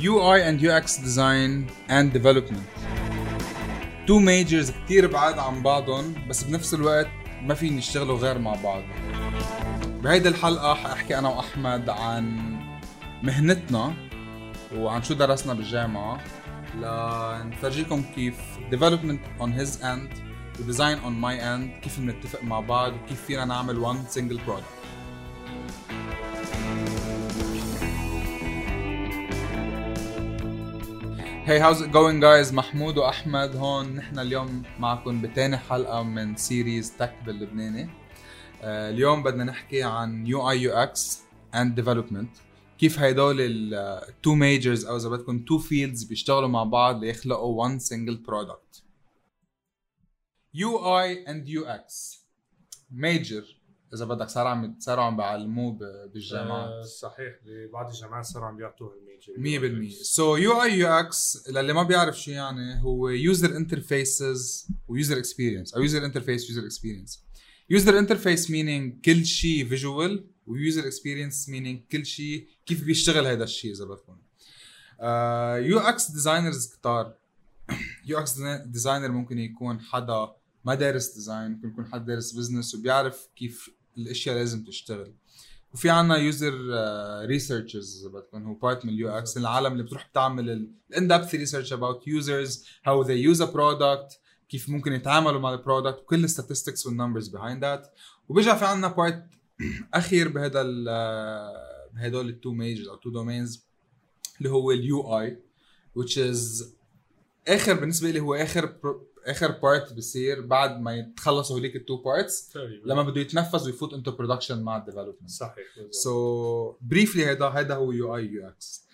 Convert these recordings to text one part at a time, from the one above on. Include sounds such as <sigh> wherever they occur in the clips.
UI and UX design and development. two majors كتير بعاد عن بعضهم بس بنفس الوقت ما فيهن يشتغلوا غير مع بعض. بهيدي الحلقة حأحكي أنا وأحمد عن مهنتنا وعن شو درسنا بالجامعة. لنفرجيكم كيف development on his end و design on my end كيف بنتفق مع بعض وكيف فينا نعمل one single product. Hey how's it going guys? محمود واحمد هون. نحن اليوم معكم بتاني حلقة من series Tech باللبناني. uh, اليوم بدنا نحكي عن UI UX and development كيف هيدول ال two majors أو إذا بدكم two fields بيشتغلوا مع بعض ليخلقوا one single product. UI and UX major إذا بدك صار عم صاروا عم بيعلموه بالجامعات. آه صحيح. ببعض الجامعات صاروا عم بيعطوه 100% سو يو اي يو إكس للي ما بيعرف شو يعني هو user interfaces و user experience أو user interface user experience user interface meaning كل شيء visual و user experience meaning كل شيء كيف بيشتغل هذا الشيء إذا بدكم UX designers كتار. UX designer ممكن يكون حدا ما دارس design ممكن يكون حد دارس business وبيعرف كيف الأشياء لازم تشتغل. وفي عنا user researchers اذا بدكم هو part من ال UX العالم اللي بتروح بتعمل ال in-depth research about users how they use a product كيف ممكن يتعاملوا مع ال product وكل ال statistics وال numbers behind that وبيرجع في عنا part <clears throat> أخير بهذا بهدول ال two majors أو two domains اللي هو ال UI which is آخر بالنسبة لي هو آخر آخر part بصير بعد ما يتخلصوا هوليك ال two parts لما بده يتنفذ ويفوت into production مع ال development صحيح so briefly هذا هذا هو UI UX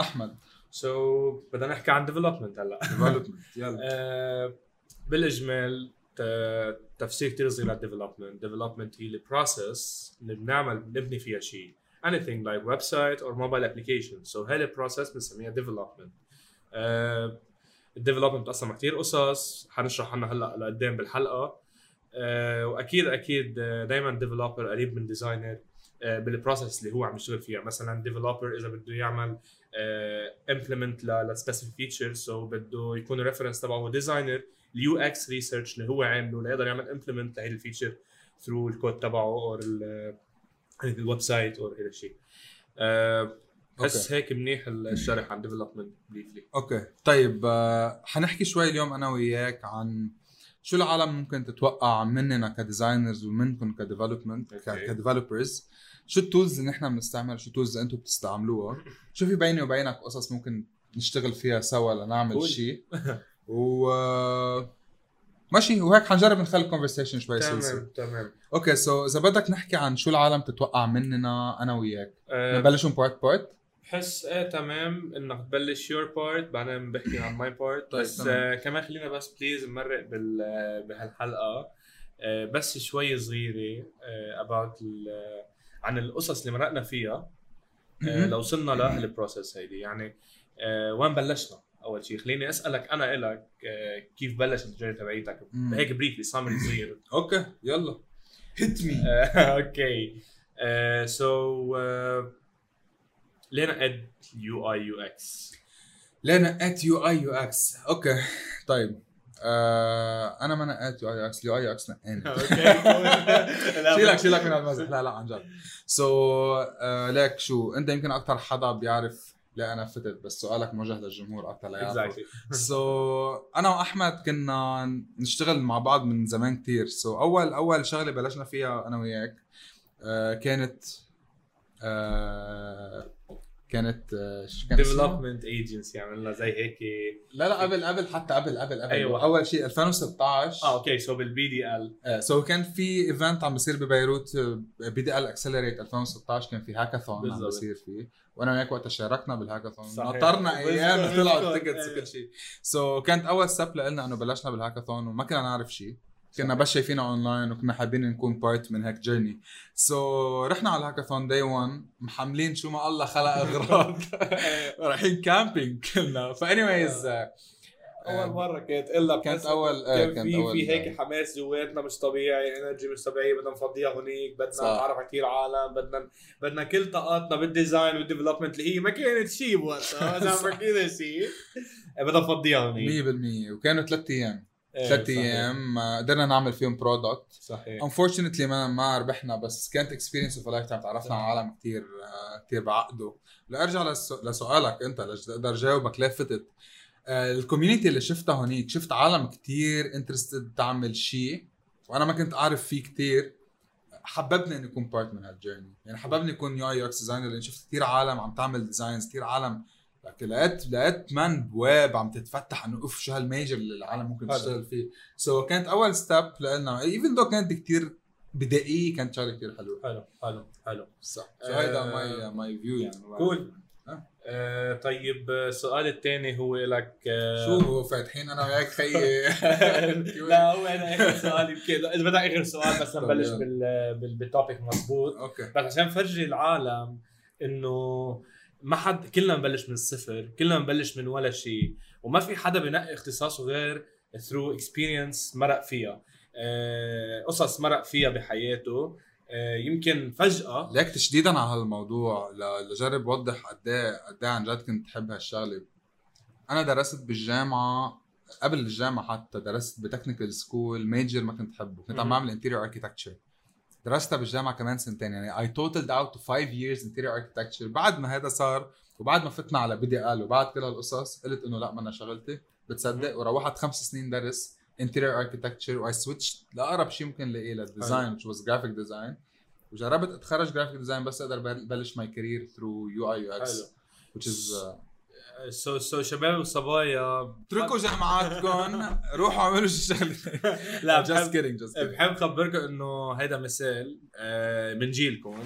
أحمد. so so, بدنا نحكي عن development هلا. development <laughs> يلا. uh, بالإجمال تفسير كثير صغير لل development development هي ال process اللي بنعمل بنبني فيها شيء. Anything like website or mobile application. So هاي ال process بنسميها development. uh, ال development أصلا كثير قصص حنشرح عنها هلأ لقدام بالحلقة. أه وأكيد أكيد دائما developer قريب من designer أه بال process اللي هو عم يشتغل فيها. مثلا developer إذا بده يعمل implement ل specific feature so بده يكون ال reference تبعه designer ال UX research اللي هو عامله ليقدر يعمل implement لهي ال feature through ال code تبعه أو ال website أو هذا الشيء بس هيك منيح الشرح عن development briefly okay. طيب آه حنحكي شوي اليوم أنا وياك عن شو العالم ممكن تتوقع مننا ك designers ومنكم ك development ك developers شو ال tools اللي نحن بنستعمل شو ال tools اللي أنتم بتستعملوها؟ <laughs> شو في بيني وبينك قصص ممكن نشتغل فيها سوا لنعمل شيء؟ <laughs> و ماشي. وهيك حنجرب نخلي ال conversation شوي تمام تمام. okay so إذا بدك نحكي عن شو العالم تتوقع مننا أنا وياك أه نبلشوا part part بحس إيه تمام إنك تبلش your part بعدين بحكي عن my part بس آه كمان خلينا بس please نمرق بال بهالحلقة. آه بس شوي صغيرة آه about عن القصص اللي مرقنا فيها. آه لو وصلنا لهال process هيدي. يعني آه وين بلشنا؟ أول شيء خليني أسألك أنا إلك آه كيف بلشت ال journey تبعيتك؟ هيك briefly summary صغير. <laughs> okay يلا. hit me okay so ليه نقيت UI UX؟ نقيت UI UX؟ okay. طيب. آه أنا ما نقيت يو اي يو إكس يو اي يو إكس نقاني شيلك شيلك من المزح لا لا عن جد. so آه ليك شو؟ أنت يمكن أكثر حدا بيعرف لا أنا فتت بس سؤالك موجه للجمهور أكثر ليعرف so so, أنا وأحمد كنا نشتغل مع بعض من زمان كثير so so, اول أول شغلة بلشنا فيها أنا وياك آه كانت آه كانت development agency عملنا زي هيك. لا لا قبل قبل حتى قبل قبل قبل. أيوة. أول شيء 2016 آه okay so بال BDL so كان في event عم بيصير ببيروت BDL Accelerate 2016 كان في هاكاثون عم بيصير فيه. وأنا وياك وقتها شاركنا بالهاكاثون نطرنا أيام طلعوا ال tickets <laughs> وكل شيء. so كانت أول step لنا إنه بلشنا بالهاكاثون وما كنا نعرف شيء. كنا بس شايفينها اونلاين وكنا حابين نكون part من هيك journey so so, رحنا على ال hackathon day 1 محملين شو ما الله خلق أغراض. <laughs> رايحين camping كلنا. funny wise أول مرة كانت إلا كانت أول- آه، كان كانت في أول- في هيك حماس جواتنا مش طبيعي energy مش طبيعية بدنا نفضيها هونيك بدنا. نتعرف على كثير عالم بدنا بدنا كل طاقاتنا بال design وال development اللي هي ما كانت شيء بوقتها. <laughs> صح. فكرنا شيء بدنا نفضيها هونيك. 100% وكانوا ثلاث أيام. ثلاث صحيح. أيام آه، قدرنا نعمل فيهم product صحيح. unfortunately ما ما ربحنا بس كانت experience of lifetime تعرفنا على عالم كثير كثير بعقده. لأرجع لسؤالك أنت لأقدر جاوبك ليه فتت آه، ال community اللي شفتها هونيك شفت عالم كثير interested تعمل شيء وأنا ما كنت أعرف فيه كثير حببني إني أكون part من هال journey يعني حببني أكون UIX designer لأن شفت كثير عالم عم تعمل designs كثير عالم لكن لقيت لقيت man بواب عم تتفتح انه اوف شو هال major اللي العالم ممكن. تشتغل فيه. so so, كانت أول step لنا even though كانت كثير بدائيه كانت شغلة كثير حلوة. حلو حلو حلو. صح so هيدا my my view يعني cool آه. طيب السؤال الثاني هو لك آه شو فاتحين؟ أنا وياك خيي <laughs> <laughs> لا هو أنا آخر سؤال يمكن. إذا بدك آخر سؤال بس طب نبلش. بال بال- بال topic مضبوط. okay. بس عشان نفرجي العالم إنه ما حد كلنا نبلش من الصفر كلنا نبلش من ولا شيء وما في حدا بنقي اختصاصه غير through experience مرق فيها. آه، قصص مرق فيها بحياته. آه، يمكن فجأة ليك تشديدا على هالموضوع لجرب وضح قد إيه قد إيه عن جد كنت بحب هالشغلة. أنا درست بالجامعة قبل الجامعة حتى درست ب technical school major ما كنت بحبه كنت عم. بعمل interior architecture درستها بالجامعة كمان سنتين. يعني I totaled out to 5 years interior architecture بعد ما هذا صار وبعد ما فتنا على BDL وبعد كل هالقصص قلت إنه لا منا شغلتي. بتصدق وروحت خمس سنين درس interior architecture و I switched لأقرب شيء ممكن لاقيه لل design which was graphic design. وجربت أتخرج graphic design بس أقدر بل- بلش my career through UI UX which is uh, so so شباب وصبايا اتركوا جامعاتكم. <laughs> روحوا اعملوا شي شغله <laughs> لا بحب kidding just kidding. بحب خبركم انه هيدا مثال آه، من جيلكم.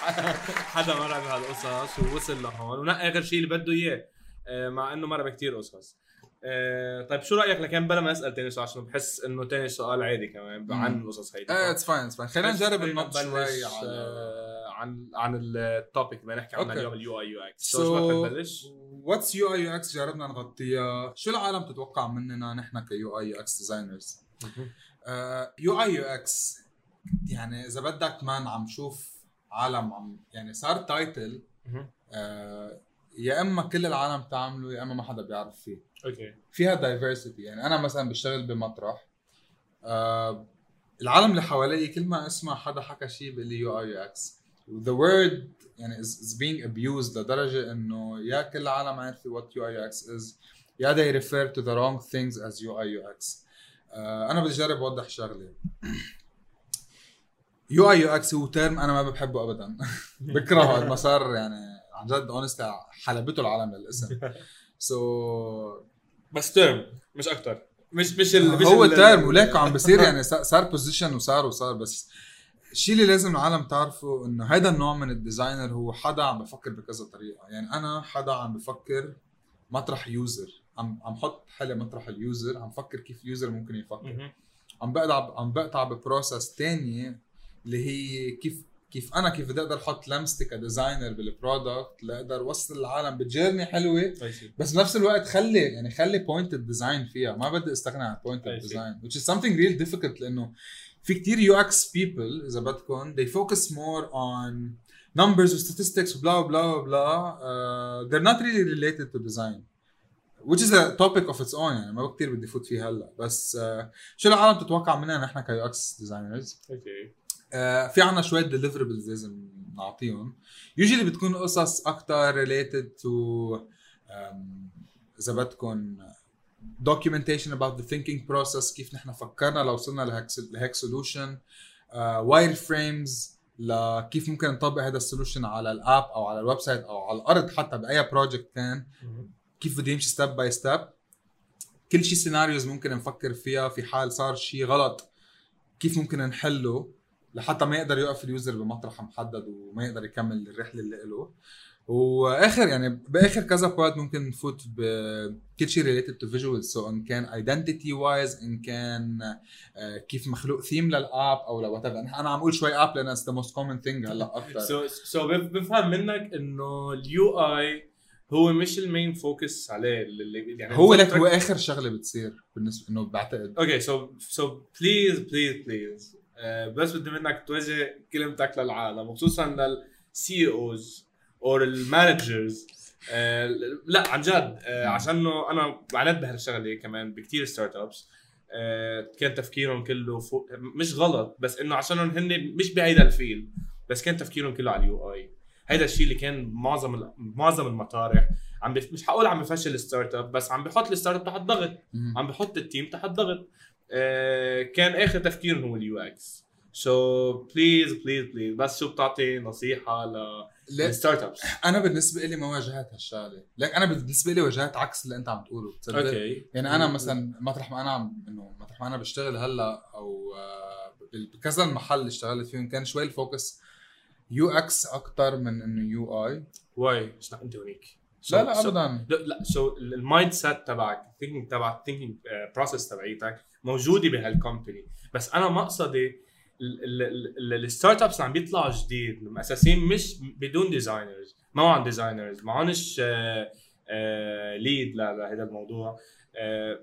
حدا <laughs> حدا مر بهالقصص ووصل لهون. ونقى آخر شيء اللي بده إياه آه، مع إنه مر بكثير قصص. آه، طيب شو رأيك لكن بلا ما اسال ثاني سؤال عشان بحس إنه ثاني سؤال عادي كمان عن. القصص هيدي إيه اتس فاين اتس فاين خلينا نجرب النط شوي على آه، عن عن ال topic اللي نحكي عنها. اليوم ال UI UX. شو بدك نبلش؟ What's UI UX؟ جربنا نغطيها. شو العالم تتوقع مننا نحن ك UI UX designers UI UX يعني إذا بدك man عم شوف عالم عم يعني صار title. آه يا إما كل العالم تعمله يا إما ما حدا بيعرف فيه. okay. فيها diversity يعني أنا مثلا بشتغل بمطرح. آه العالم اللي حوالي كل ما أسمع حدا حكى شيء بيقول لي UI UX the word يعني is, is being abused لدرجة إنه يا كل العالم عارفه what UX is. يا they refer to the wrong things as UI UX آه أنا بدي أجرب أوضح شغلة. UI UX هو term أنا ما بحبه ابدا. <laughs> بكرهه. ما صار يعني عن جد honestly حلبته العالم للاسم <laughs> so بس term مش أكثر مش مش ال... مش هو term وليك عم بصير يعني صار- position وصار وصار بس الشيء اللي لازم العالم تعرفه إنه هذا النوع من ال designer هو حدا عم بفكر بكذا طريقة. يعني أنا حدا عم بفكر مطرح user عم عم حط حالي مطرح ال user عم فكر كيف ال user ممكن يفكر. عم بقطع عم بقطع ب process تانية اللي هي كيف كيف أنا كيف بدي أقدر أحط لمستي ك designer بال product لأقدر أوصل العالم ب journey حلوة. بس بنفس الوقت خلي يعني خلي pointed design فيها. ما بدي أستغنى عن pointed I see. design which is something real difficult لأنه في كتير UX people إذا بدكم they focus more on numbers statistics وبلا بلا بلا uh, they're not really related to design which is a topic of its own. يعني ما كتير بدي فوت فيه هلا. بس uh, شو العالم تتوقع مننا نحن ك UX designers okay في عنا شوية deliverables لازم نعطيهم. Usually بتكون قصص أكتر related to um, إذا بدكم documentation about the thinking process كيف نحن فكرنا لو وصلنا لهيك لهيك solution. wireframes لكيف ممكن نطبق هذا ال solution على ال app أو على ال website أو على الأرض حتى بأي project كان. كيف بده يمشي step by step كل شيء scenarios ممكن نفكر فيها في حال صار شيء غلط كيف ممكن نحله. لحتى ما يقدر يوقف ال user بمطرح محدد وما يقدر يكمل الرحلة اللي له وآخر يعني بآخر كذا part ممكن نفوت بكل شيء related to visual so إن كان identity wise إن كان آه، كيف مخلوق theme لل app أو ل what أنا عم أقول شوي app لأن the most common thing هلأ أكثر سو سو بفهم منك إنه ال UI هو مش ال main focus عليه. اللي يعني هو لك هو آخر شغلة بتصير بالنسبة إنه بعتقد. okay so so please please please بس بدي منك توجه كلمتك للعالم وخصوصا لل CEOs أو ال managers لا عن جد آه، عشانه أنا عانيت بهالشغلة كمان بكتير startups كان تفكيرهم كله فوق مش غلط بس إنه عشانهم هن مش بهيدا الفيل بس كان تفكيرهم كله على ال UI هيدا الشيء اللي كان معظم معظم المطارح. عم بف... مش حقول عم بفشل ال startup بس عم بحط ال startup تحت ضغط. عم بحط ال team تحت ضغط. آه، كان آخر تفكيرهم هو ال UX. so please please please بس شو بتعطي نصيحة لل startups أنا بالنسبة لي ما واجهت هالشغلة. لك أنا بالنسبة لي واجهت عكس اللي أنت عم تقوله تصدق أوكي. يعني أنا مثلا مطرح ما أنا عم إنه مطرح ما أنا بشتغل هلأ أو آه، بكذا المحل اللي اشتغلت فيهم كان شوي ال focus UX أكثر من إنه UI. why مش أنت هونيك. So- لا لا ابدا. لا لا so ال mindset تبعك ال thinking تبعك ال thinking process تبعيتك موجودة بهال company بس أنا مقصدي ال startups عم بيطلعوا جديد. مؤسسين مش بدون designers ما معهم designers معهمش lead لهذا الموضوع. آه،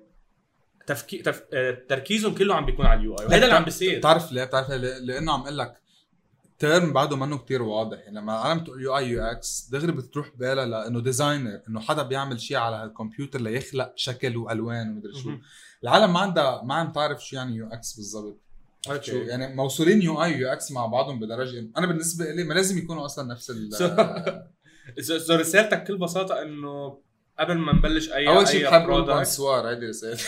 تفكير تف... آه، تركيزهم كله عم بيكون على ال UI وهذا اللي عم بيصير. بتعرف ليه؟ بتعرف ليه؟ لأنه عم أقول لك term بعده منه كتير واضح. يعني لما العالم تقول UI UX دغري بتروح بالها لإنه designer إنه حدا بيعمل شيء على هالكمبيوتر ليخلق شكل وألوان ومدري شو. العالم ما عندها ما عم تعرف شو يعني UX بالضبط. شو okay يعني موصولين UI UX مع بعضهم بدرجه أنا بالنسبة لي ما لازم يكونوا أصلا نفس ال so <laughs> رسالتك بكل بساطة إنه قبل ما نبلش اي أول شيء بحب بونسوار هيدي رسالتي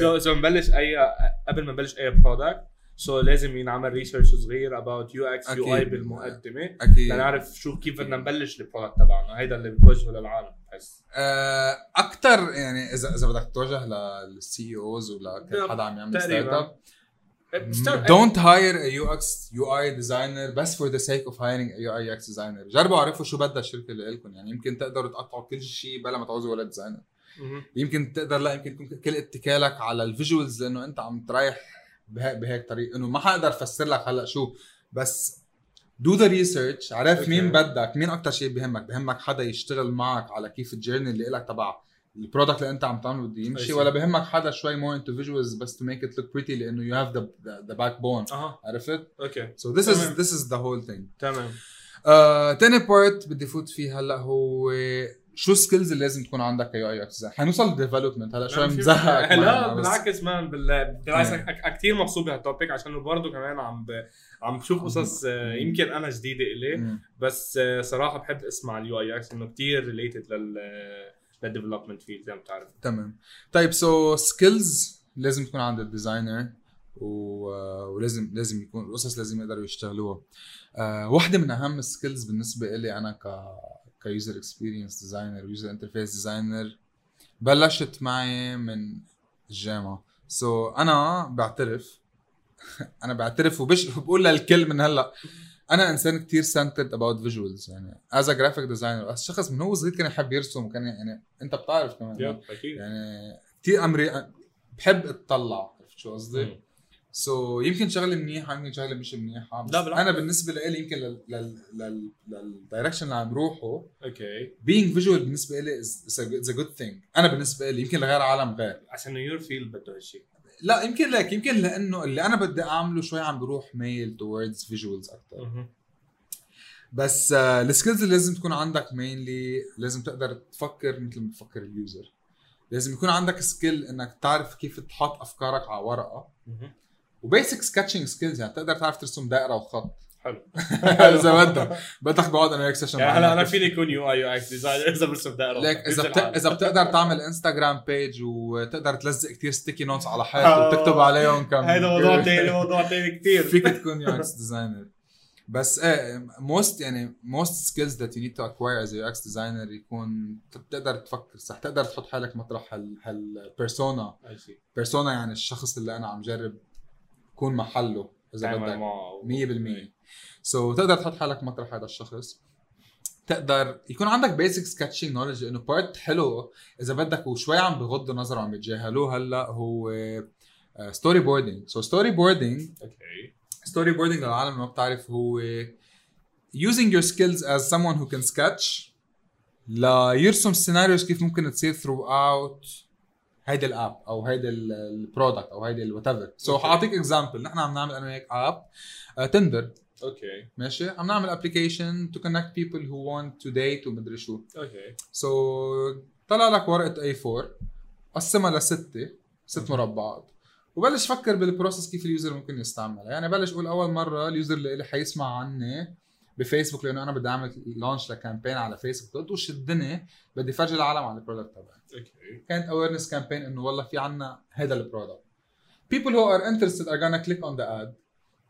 so so نبلش اي قبل ما نبلش أي product so لازم ينعمل research صغير about UX UI. بالمقدمة. أكيد. لنعرف شو كيف بدنا نبلش ال product تبعنا. هيدا اللي بتوجهه للعالم بحس أكثر يعني اذا إذا بدك توجه لل CEOs ولا حدا عم يعمل start. up star- Don't hire a UX UI designer بس for the sake of hiring a UI UX designer. جربوا اعرفوا شو بدها الشركة اللي لكم يعني يمكن تقدروا تقطعوا كل شيء بلا ما تعوزوا ولا designer. يمكن تقدر لا يمكن كل اتكالك على ال visuals لأنه أنت عم تريح بهيك بهيك طريقة إنه ما حقدر أفسر لك هلأ شو بس do the research عرف. مين بدك مين أكثر شيء بهمك بهمك حدا يشتغل معك على كيف ال journey اللي لك تبع ال product اللي أنت عم تعمله بده يمشي. ولا بهمك حدا شوي more into visuals بس to make it look pretty لأنه you have the the backbone عرفت؟ okay so this is. this is the whole thing تمام تاني part بدي فوت فيه هلأ هو شو skills اللي لازم تكون عندك ك UI UX حنوصل لل development هلا شوي مزهقك لا بالعكس man بال- بالعكس إيه. أك- كثير مبسوط بهال topic عشان برضه كمان عم ب... عم بشوف قصص آه، يمكن أنا جديدة إلي مم. بس آه، صراحة بحب أسمع ال UI UX إنه كثير related لل لل development field زي ما بتعرف. تمام. طيب so skills لازم تكون عند ال designer و... ولازم لازم يكون القصص لازم يقدروا يشتغلوها. uh, واحدة من أهم ال skills بالنسبة لي أنا ك ك user experience designer و user interface designer بلشت معي من الجامعة. so so, أنا بعترف. <laughs> أنا بعترف وبش بقول للكل من هلأ. أنا إنسان كتير centered about visuals يعني as a graphic designer شخص من هو صغير كان يحب يرسم وكان يعني أنت بتعرف كمان. أكيد. يعني كثير امري بحب اتطلع عرفت شو قصدي؟ so so, يمكن شغله منيحه يمكن شغله مش منيحه بس لا بالعكس. أنا بالنسبة لي يمكن لل لل لل لل direction اللي عم روحه okay being visual بالنسبة لي is a good thing. أنا بالنسبة لي يمكن لغير عالم غير عشان your field بده هالشيء لا يمكن لك يمكن لأنه اللي أنا بدي أعمله شوي عم بروح ميل towards visuals أكثر بس آه، ال skills اللي لازم تكون عندك mainly لازم تقدر تفكر مثل ما بفكر ال user لازم يكون عندك skill إنك تعرف كيف تحط أفكارك على ورقة. و basic sketching skills يعني تقدر تعرف ترسم دائرة وخط. حلو. <laughs> إذا بدك. بدك بقعد أنا هيك session يعني هلا أنا فيني اكون UI UX designer إذا برسم دائرة ليك إذا بت... إذا بتقدر تعمل انستغرام page وتقدر تلزق كتير sticky notes على حيط آه. وتكتب عليهم كم هذا موضوع <laughs> ثاني موضوع ثاني كثير فيك تكون UX designer بس إيه most يعني most skills that you need to acquire as UX designer يكون بتقدر تفكر صح تقدر تحط حالك مطرح هال هال persona persona يعني الشخص اللي أنا عم جرب كون محله إذا بدك. 100% so so, تقدر تحط حالك مطرح هذا الشخص. تقدر يكون عندك basic sketching knowledge لأنه part حلو. إذا بدك وشوي عم بغض النظر وعم بيتجاهلوه هلأ هو storyboarding so storyboarding okay. storyboarding للعالم ما بتعرف هو using your skills as someone who can sketch ليرسم scenarios كيف ممكن تصير throughout هيدي ال app أو هيدي ال product أو هيدي ال whatever so. حاعطيك example نحن عم نعمل أنا وياك app تندر okay ماشي؟ عم نعمل application to connect people who want to date ومدري شو. okay so طلع لك ورقة A 4 قسمها لستة ست مربعات. وبلش فكر بال process كيف ال user ممكن يستعملها. يعني بلش قول أول مرة ال user اللي حيسمع عني بفيسبوك لأنه أنا بدي أعمل launch ل campaign على فيسبوك. قلت وش الدنيا بدي فرجي العالم على ال product تبعي. okay كانت awareness campaign إنه والله في عنا هذا ال product people who are interested are gonna click on the ad.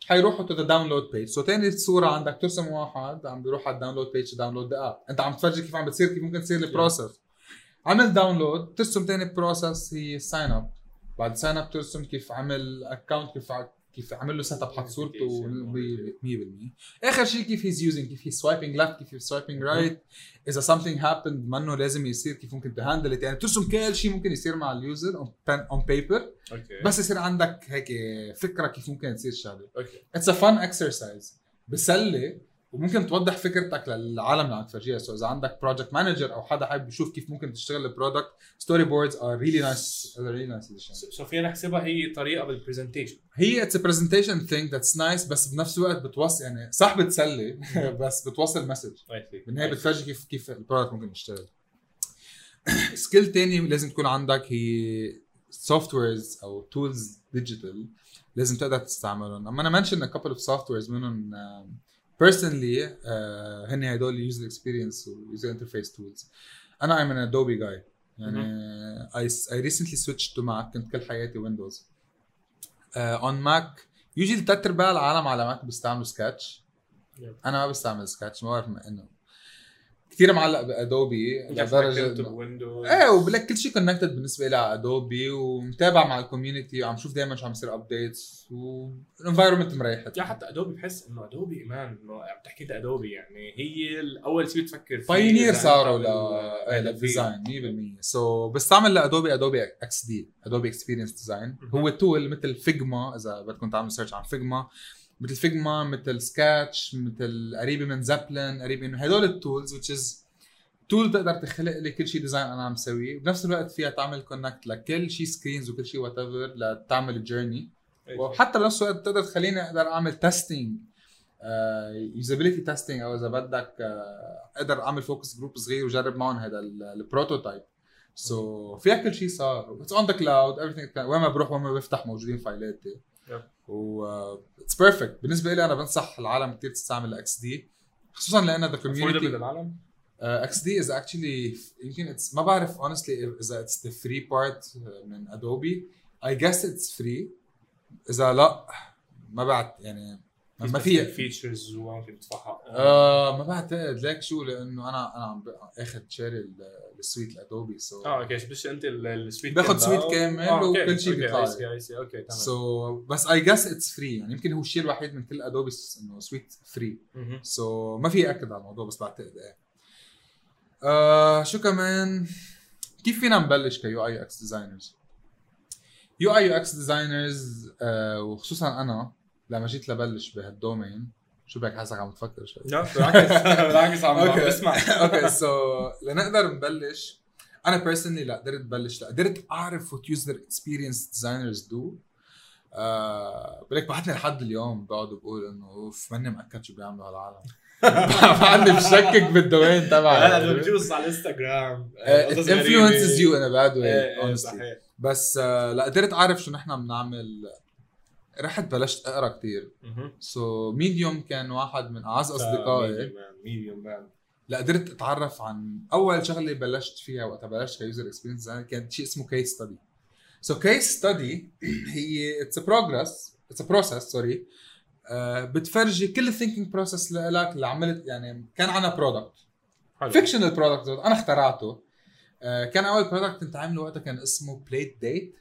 حيروحوا to the download page. so so تاني صورة عندك ترسم واحد عم بيروح على ال download page download the app أنت عم تفرجي كيف عم بتصير كيف ممكن تصير ال process عمل download ترسم تاني process هي sign up بعد sign up ترسم كيف عمل account كيف كيف عمل له set up حط صورته ب 100% آخر شيء كيف he's using كيف he swiping left كيف he swiping right إذا something happened منه لازم يصير كيف ممكن ت handle يعني ترسم كل شيء ممكن يصير مع ال user on paper okay. بس يصير عندك هيك فكرة كيف ممكن تصير الشغله okay. It's a fun exercise بسلي وممكن توضح فكرتك للعالم اللي عم تفرجيها. so إذا عندك project manager أو حدا حابب يشوف كيف ممكن تشتغل ال product storyboards are really nice really nice so فينا نحسبها هي طريقة بال presentation هي it's presentation thing that's nice بس بنفس الوقت بتوصل يعني صح بتسلي <laughs> بس بتوصل message بالنهايه بتفرجي كيف كيف ال product ممكن يشتغل. <coughs> skill تاني لازم تكون عندك هي softwares أو tools digital لازم تقدر تستعملهم. أما أنا mention a couple of softwares منهم personally هن هدول user experience و user interface tools أنا I'm an Adobe guy. يعني I, I recently switched to Mac. كنت كل حياتي ويندوز on ماك usually ثلاث ارباع العالم على ماك بيستعملوا سكتش. أنا ما بستعمل سكتش ما بعرف إنه كثير معلق بأدوبي لدرجة ويندوز إيه وبلك كل شيء connected بالنسبة لي على ادوبي ومتابع مع ال community وعم شوف دائما شو عم يصير updates وال environment مريحة. يا حتى ادوبي بحس إنه ادوبي إيمان إنه عم تحكي إنت ادوبي يعني هي أول شيء بتفكر فيه pioneer إذا صاروا ل لل design 100% so بستعمل لادوبي Adobe XD Adobe Experience Design. هو tool مثل فيجما إذا بدكم تعملوا search عن فيجما مثل فيجما مثل سكتش مثل قريبة من Zeplin قريبة إنه هدول ال tools which is tool تقدر تخلق لي كل شيء design أنا عم سويه. بنفس الوقت فيها تعمل connect لكل شيء screens وكل شيء whatever لتعمل journey وحتى بنفس الوقت تقدر تخليني أقدر أعمل testing usability testing أو إذا بدك آه، أقدر أعمل focus group صغير وجرب معهم هذا ال prototype so فيها كل شيء صار. It's on the cloud everything وين ما بروح وين ما بفتح موجودين file اتي. و it's perfect بالنسبة لي أنا بنصح العالم كثير تستعمل XD خصوصا لأن the community للعالم XD is actually يمكن it's ما بعرف honestly إذا it's the free part من ادوبي I guess it's free إذا لا ما بعد يعني ما في features وممكن تدفعها آه ما بعتقد ليك شو لأنه أنا أنا عم آخذ شاري ال- ال suite الادوبي so آه okay بس أنت ال- ال suite كاملة suite كامل آه، وكل شيء بيطلع. okay تمام. so بس I guess it's free يعني يمكن هو الشيء الوحيد من كل أدوبي إنه suite free. so ما في أكد على الموضوع بس بعتقد إيه. آه شو كمان؟ كيف فينا نبلش ك UX designers UI UX designers وخصوصا أنا لما جيت لبلش بهال domain. شو بك حاسك عم تفكر شوي؟ لا <laughs> بالعكس. بالعكس عم. بسمع. <laughs> okay so لنقدر نبلش. أنا personally لا قدرت بلش لا. قدرت أعرف what user experience designers do بقول لك بعدني لحد اليوم بقعد بقول إنه أوف ماني مأكد شو بيعملوا هالعالم. <laughs> بعدني بشكك بال domain تبعي. لا أنا بجوز على الانستغرام bad way إيه إيه honestly. صحيح. بس آه، لا قدرت أعرف شو نحن بنعمل رحت بلشت أقرأ مهم. so Medium كان واحد من أعز أصدقائي. Medium مان لا قدرت أتعرف عن أول شغلة بلشت فيها وقت بلشت ك user experience designer كان شيء اسمه case study so case study هي it's progress it's process sorry بتفرجي كل ال thinking process لك اللي عملت يعني كان عنا product. fictional product أنا اخترعته. آه، كان أول product كنت عامله وقتها كان اسمه بليت ديت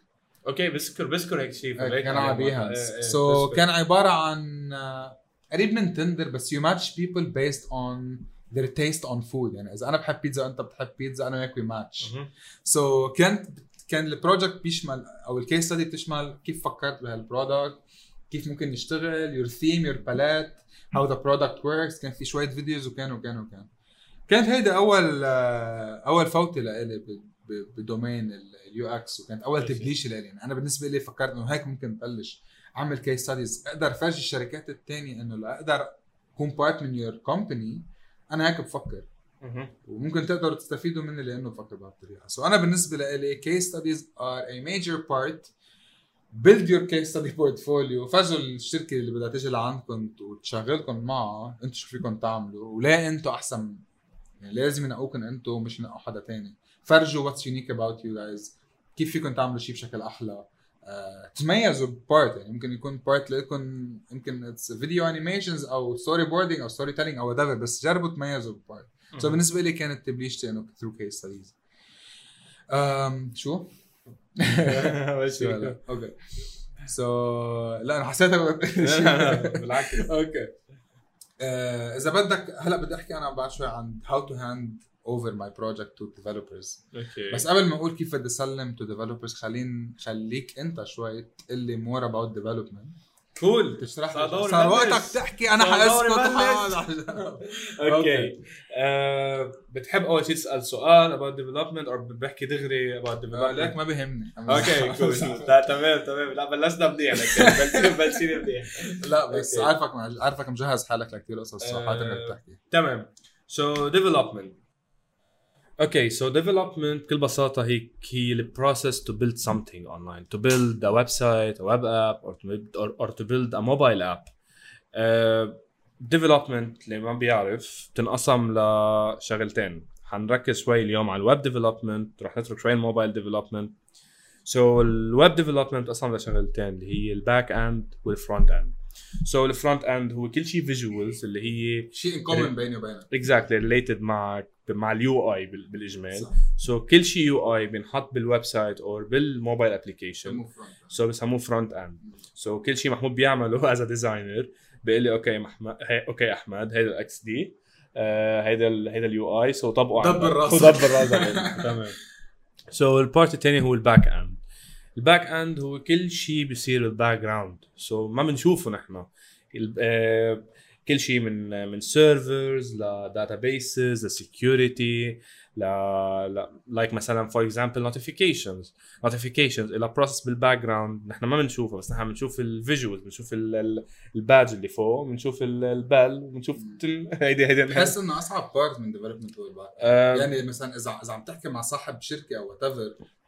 okay بذكر بذكر هيك شيء كان على Behance so. كان عبارة عن آه، قريب من تندر بس you match people based on their taste on food. يعني إذا أنا بحب بيتزا وأنت بتحب بيتزا أنا وياك we match. so كانت كان ال project بيشمل أو ال case study بتشمل كيف فكرت بهال product كيف ممكن نشتغل your theme your palette how the product works كان في شوية videos وكان وكان وكان. كانت هيدي أول آه، أول فوتة لإلي ب domain ال UX وكانت أول لإلي يعني أنا بالنسبة لي فكرت إنه هيك ممكن بلش أعمل case studies أقدر فرجي الشركات الثانية إنه لاقدر أكون part من your company أنا هيك بفكر. وممكن تقدروا تستفيدوا مني لأنه بفكر بهالطريقه so أنا بالنسبة لي case studies are a major part. Build your case study <laughs> portfolio. فرجوا الشركة اللي بدها تيجي لعندكم وتشغلكم معها. أنتم شو فيكم تعملوا؟ وليه أنتم أحسن. يعني لازم ينقوكم أنتم مش ينقوا حدا تاني. فرجوا what's unique about you guys كيف فيكم تعملوا شيء بشكل أحلى؟ آه، تميزوا ب art يعني ممكن يكون part لكم يمكن it's video animations أو storyboarding أو storytelling أو whatever بس جربوا تميزوا ب art so بالنسبة لي كانت تبليشتي انه through case studies شو؟ <laughs> okay. so لا أنا حسيتها <laughs> بالعكس. <laughs> okay. آه، إذا بدك هلا بدي أحكي أنا بعد شوي عن how to hand over my project to developers. okay بس قبل ما أقول كيف بدي أسلم to developers خلين خليك أنت شوي تقول لي more about development. Cool تشرح صار. وقتك تحكي أنا حأسكت. أوكي <laughs> آه، بتحب أول شيء تسأل سؤال about development أو بحكي دغري about آه، development ليك ما بهمني. <laughs> <laughs> Okay cool تمام تمام. لا بلشنا منيح لك. بلشنا منيح. لا بس. عارفك عارفك مجهز حالك لكثير قصص آه، صراحة انك تحكي تمام. So development. Okay, so development بكل بساطة هي هي online, to build a website, a web app, or to build, or, or to build a mobile app. Uh, development اللي ما بيعرف تنقسم لشغلتين حنركز شوي اليوم على ال web development رح نترك شوي ال mobile development so ال web development انقسم لشغلتين اللي هي ال back end وال front end so ال front end هو كل شيء visuals اللي هي شيء in common بيني وبينك. Exactly related مع مع ال UI بالإجمال. So so, كل شيء UI بينحط بال website أو بال mobile application. So بسموه front end so كل شيء محمود بيعمله as designer بيقول لي okay محمد okay أحمد هيدا ال XD هيدا هيدا ال UI so طبقوا دبر. راسك. ودبر راسك. تمام. So ال part الثاني هو ال back end ال back end هو كل شيء بيصير بال background so ما بنشوفه نحن. آه، كل شيء من من servers ل databases ل security ل like مثلا for example notifications notifications إلى process بال background نحن ما بنشوفها بس نحن بنشوف ال visuals بنشوف ال badge اللي فوق بنشوف ال bell وبنشوف تن- <laughs> هيدي هيدي بحس إنه أصعب بارت من development هو ال back آه، يعني مثلا إذا إذا عم تحكي مع صاحب شركة أو what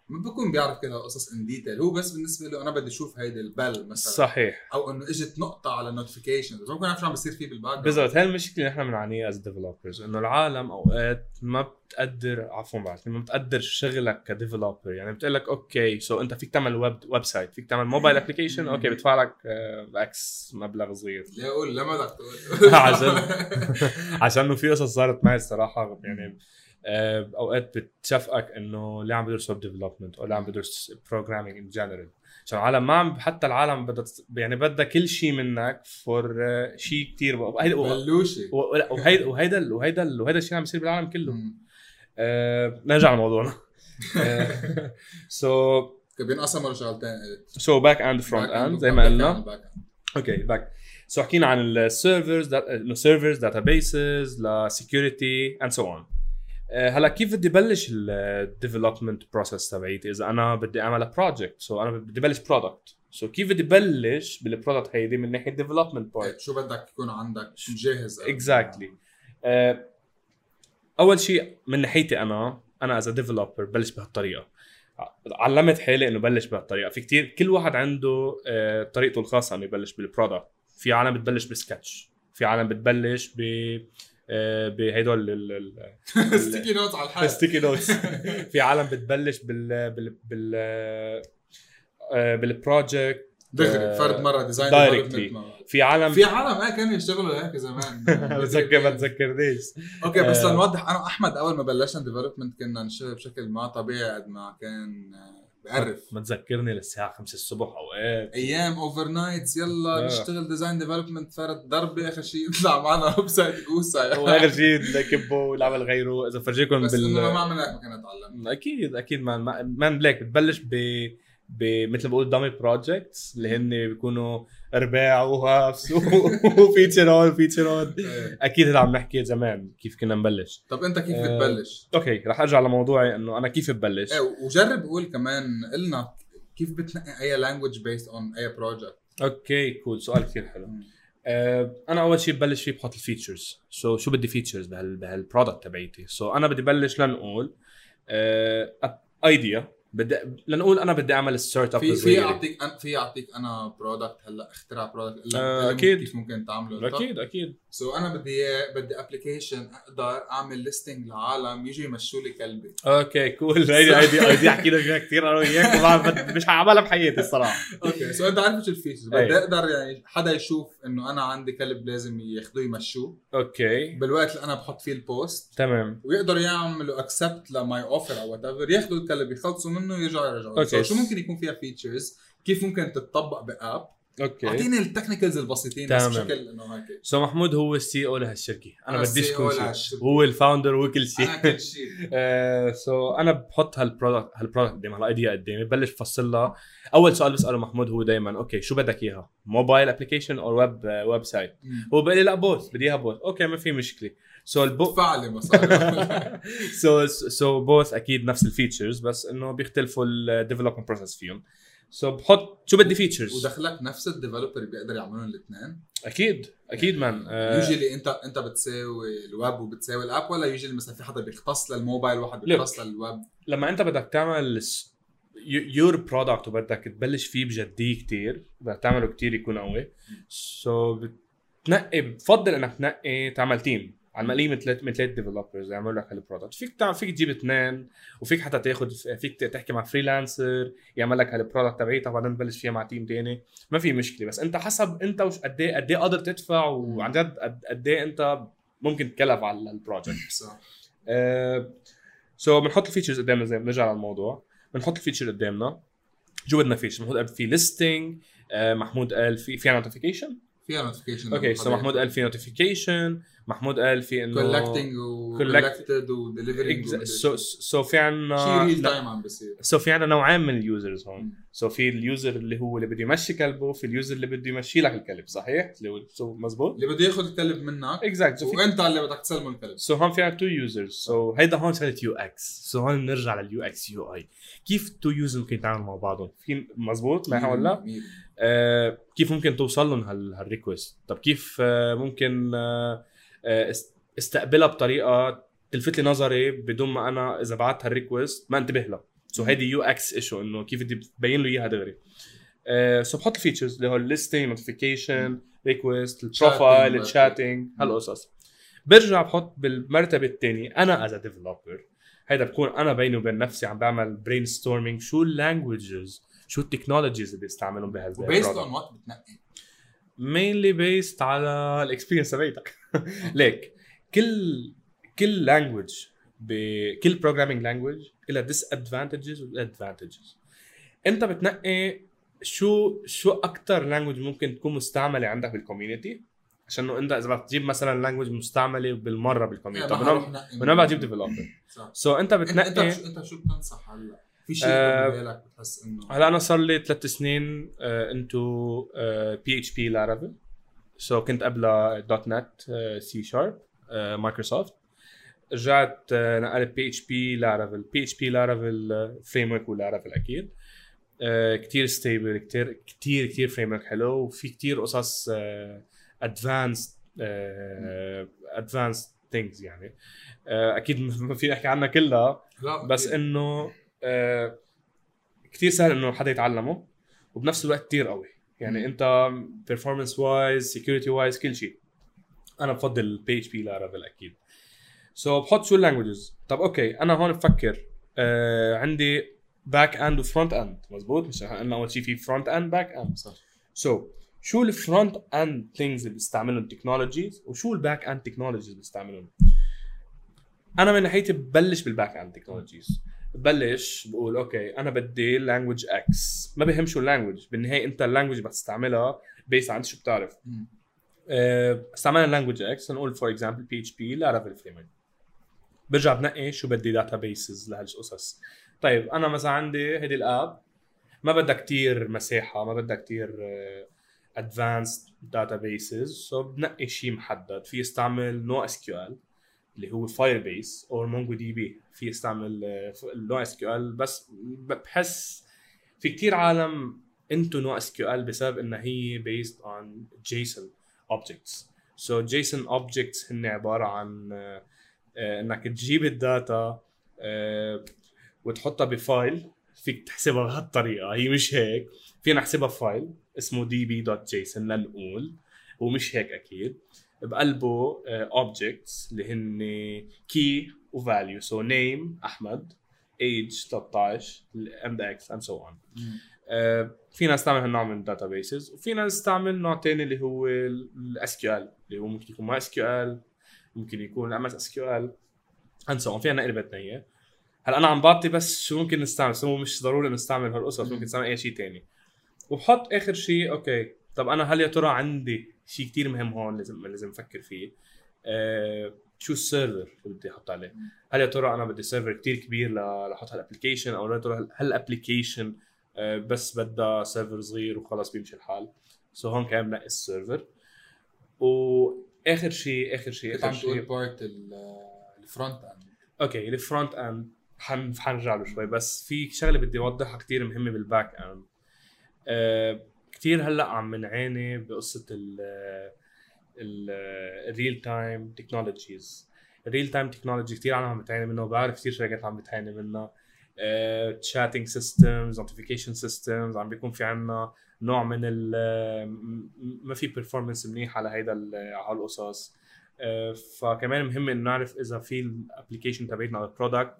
بكون بيعرف كده قصص in detail هو بس بالنسبة له أنا بدي أشوف هيدي ال bell مثلا. صحيح. أو إنه إجت نقطة على ال notification بس ما بكون عارف شو عم بيصير فيه بال back بالضبط هاي المشكلة اللي نحن بنعانيها as developers إنه العالم أوقات ما بتقدر عفوا بعد ما بتقدر شغلك ك developer يعني بتقول لك okay so أنت فيك تعمل web website فيك تعمل mobile application okay بدفع لك آه، X مبلغ صغير. ليه أقول لما بدك تقول. <laughs> عشان <laughs> عشان إنه في قصص صارت معي الصراحة يعني آه، أوقات بتشفقك إنه ليه عم بدرس web development أو ليه عم بدرس programming in general عشان العالم ما عم حتى العالم بدها يعني بدها كل شيء منك for شيء كثير بلوشي وهيدا وهيدا وهيدا وهيدا الشيء عم يصير بالعالم كله. آه، نرجع لموضوعنا. So بينقسموا لشغلتين so back end front end زي ما قلنا. Okay back so حكينا عن ال servers إنه servers databases ل security and so on هلا كيف بدي بلش ال development process تبعيتي؟ إذا أنا بدي أعمل project so أنا بدي بلش product so كيف بدي بلش بال product هيدي من ناحية development part شو بدك يكون عندك؟ جاهز. Exactly أول شيء من ناحيتي أنا أنا as developer بلش بهالطريقة. علمت حالي إنه بلش بهالطريقة. في كتير كل واحد عنده آه، طريقته الخاصة إنه يبلش بال product في عالم بتبلش بسكتش. في عالم بتبلش ب آه، بهدول ال- ال- sticky notes <laughs> على الحال sticky notes في عالم بتبلش بال بال بال آه، بال project دغري فرد مرة design Directly. في عالم في عالم إيه كانوا يشتغلوا هيك زمان. <laughs> بتذكر ما تذكرنيش. Okay بس آه. لنوضح أنا واحمد أول ما بلشنا development كنا نشتغل بشكل ما طبيعي قد ما كان بقرف. ما تذكرني للساعة 5 الصبح أوقات. أيام Over nights يلا آه. نشتغل design development فرد ضربه آخر شيء يطلع معنا website كوسا واخر شيء نكبه ونعمل غيره. إذا فرجيكم بس بال إنه ما عملنا هيك ما كنا تعلمنا أكيد أكيد مان مان بلاك بتبلش ب ب- مثل ما بقول دامي بروجكتس اللي هن بيكونوا أرباع وهافس <laughs> وفيتشر اون فيتشر اون. أكيد هذا عم نحكي زمان كيف كنا نبلش. طب أنت كيف آه، بتبلش؟ أوكي رح أرجع لموضوعي إنه أنا كيف ببلش. إيه وجرب قول كمان قلنا كيف بتنقي أي لانجوج بيست اون أي بروجكت أوكي كول سؤال كثير حلو. آه، أنا أول شيء ببلش فيه بحط الفيتشرز سو so, شو بدي فيتشرز بهال بهالبرودكت تبعيتي. سو so, أنا بدي بلش لنقول idea بدي لنقول أنا بدي أعمل startup في في اعطيك في اعطيك أنا product هلأ اخترع product آه، أكيد. كيف ممكن تعمله. أكيد أكيد so أنا بدي بدي application أقدر أعمل listing لعالم يجوا يمشوا لي كلبي. Okay cool هيدي هيدي هيدي أحكي لك فيها كثير أنا وياك مش حعملها بحياتي الصراحة. Okay so أنت عارف شو ال features أي. بدي أقدر يعني حدا يشوف إنه أنا عندي كلب لازم ياخذوه يمشوه. Okay. بالوقت اللي أنا بحط فيه ال post تمام. ويقدروا يعملوا accept ل my offer أو whatever ياخذوا الكلب يخلصوا منه ويرجعوا يرجعوا. Okay. So شو ممكن يكون فيها features كيف ممكن تتطبق ب app؟ Okay. أعطيني ال technicals البسيطين بس. بشكل إنه هيك. So محمود هو ال CEO لهالشركه أنا أنا بديش CEO كل شيء. هو ال founder هو كل شيء. أنا كل شيء. <laughs> So أنا بحط هال product هال product قدامي هال idea قدامي ببلش بفصل لها. أول سؤال بسأله محمود هو دائما okay شو بدك إياها؟ Mobile application أو web website هو بقول لي لا both بدي إياها both okay ما في مشكلة. So البو ادفع لي مصاري so so both أكيد نفس ال features بس إنه بيختلفوا ال development process فيهم. so بحط شو بدي features ودخلك نفس ال developer بيقدر يعملون الاثنين. أكيد أكيد مان آه، يوجولي انت أنت بتساوي الويب وبتساوي ال app ولا usually مثلا في حدا بيختص للموبايل واحد بيختص للويب؟ لما أنت بدك تعمل your product وبدك تبلش فيه بجدية كتير بدك تعمله كتير يكون قوي. so بتنقي بفضل إنك تنقي تعمل team على القليلة من ثلاث من ثلاث developers يعملوا لك هال product فيك تعمل فيك تجيب اثنين وفيك حتى تاخذ فيك تحكي مع freelancer يعمل لك هال product تبعيتك وبعدين تبلش فيها مع team تاني. ما في مشكلة بس انت حسب انت وش قد إيه قد إيه قادر تدفع وعن جد قد- إيه انت ممكن تكلف على ال project صح. so بنحط ال features قدامنا زي بنرجع للموضوع. بنحط ال feature قدامنا. شو بدنا feature محمود قال في listing محمود قال في في notification فيها notification okay so محمود قال في notification محمود قال في إنه collecting و collected و delivering so so في شيء عنا real time عم بيصير so في عنا نوعين من ال users هون. so في ال user اللي هو اللي بده يمشي كلبه في اليوزر اللي بده يمشي لك الكلب صحيح؟ اللي هو so مزبوط؟ اللي بده ياخذ الكلب منك exactly وانت اللي بدك تسلمه الكلب. so هون في عنا two users so هيدا هون شغلة UX so هون بنرجع لل UX UI كيف two user ممكن يتعاملوا مع بعضهم؟ في مزبوط؟ معي ولا. آه كيف ممكن توصل لهم هال هال request طب كيف آه ممكن آه استقبلها بطريقة تلفت لي نظري بدون ما أنا إذا بعت هال request ما انتبه لها. so هيدي UX issue إنه كيف بدي تبين له إياها دغري. آه so بحط ال features اللي هو ال listing notification request ال profile. ال chatting هالقصص برجع بحط بالمرتبة الثانية أنا as developer هيدا بكون أنا بيني وبين نفسي عم بعمل brainstorming شو ال languages شو ال technologies اللي بيستعملوا بهال وبيست product. أون وات بتنقي؟ Mainly based على ال experience تبعتك <laughs> ليك كل كل language بكل programming language لها disadvantages و advantages أنت بتنقي شو شو أكثر language ممكن تكون مستعملة عندك بال community عشان إنه أنت إذا بدك تجيب مثلا language مستعملة بالمرة بال community طب من وين تجيب developer so أنت انت إنت بتنقي شو إنت شو بتنصح هلأ؟ في شيء آه، ببالك بتحس انه هلأ أنا صار لي ثلاث سنين into PHP Laravel so كنت قبلها dot net C sharp Microsoft. رجعت آه، نقلت بي اتش بي لارافيل بي اتش بي لارافيل فريم ورك ولارافيل أكيد. آه، كتير stable كتير كتير كتير framework حلو. وفي كتير قصص advanced advanced things يعني. آه، أكيد ما في نحكي عنها كلها. بس إنه آه كثير سهل إنه حدا يتعلمه. وبنفس الوقت كثير قوي. يعني. انت performance wise security wise كل شيء. أنا بفضل ال PHP Laravel أكيد. so so, بحط شو ال languages طب okay أنا هون بفكر آه عندي back end و front end مزبوط؟ مش قلنا أول شيء في front end back end صح. so شو ال front end things اللي بيستعملهم ال technologies وشو ال back end technologies اللي بيستعملهم؟ أنا من ناحيتي ببلش بال back end technologies ببلش بقول okay أنا بدي language X ما بهم شو ال language بالنهاية أنت ال language بدك تستعملها based on شو بتعرف. استعملنا language X نقول for example PHP Laravel frame برجع بنقي شو بدي databases لهالقصص. طيب أنا مثلا عندي هيدي ال app. ما بدها كتير مساحة ما بدها كتير advanced databases so بنقي شيء محدد. في استعمل NoSQL اللي هو Firebase أو MongoDB في استعمل NoSQL بس بحس في كتير عالم into NoSQL بسبب إنها هي based on JSON objects so JSON objects هن عبارة عن آه، آه، إنك تجيب ال data آه، وتحطها ب file. فيك تحسبها بهالطريقة. هي مش هيك. فينا نحسبها ب file. اسمه db.json لنقول ومش هيك أكيد. بقلبه objects اللي هن key و value so name أحمد. age 13 and x and so on. آه، فينا نستعمل هالنوع من ال databases وفينا نستعمل نوع تاني اللي هو ال SQL اللي هو ممكن يكون MySQL ممكن يكون MS SQL and so فينا نقلب اياه هلا أنا عم بعطي بس شو ممكن نستعمل؟ so مش ضروري نستعمل هالقصص ممكن نستعمل أي شيء تاني. وبحط آخر شيء okay. طب أنا هل يا ترى عندي شيء كتير مهم هون لازم لازم أفكر فيه. آه شو ال server اللي بدي أحط عليه؟ هل يا ترى أنا بدي server كتير كبير لأحط هال application أو يا ترى هال application آه بس بدها server صغير وخلص بيمشي الحال؟ so so هون كمان بنقي ال server. وآخر شيء آخر شيء كنت عم تقول part ال front end okay ال front end حنرجع له شوي. بس في شغلة بدي أوضحها كثير مهمة بال back end آه كثير هلأ عم نعاني بقصة ال ال real time technologies ال real time technology كثير عالم عم بتعاني منه وبعرف كثير شركات عم بتعاني منها. chatting systems notification systems عم بيكون في عنا نوع من ال ما في performance منيح على هيدا على القصص. uh, فكمان مهم إنه نعرف إذا في ال application تبعتنا أو ال product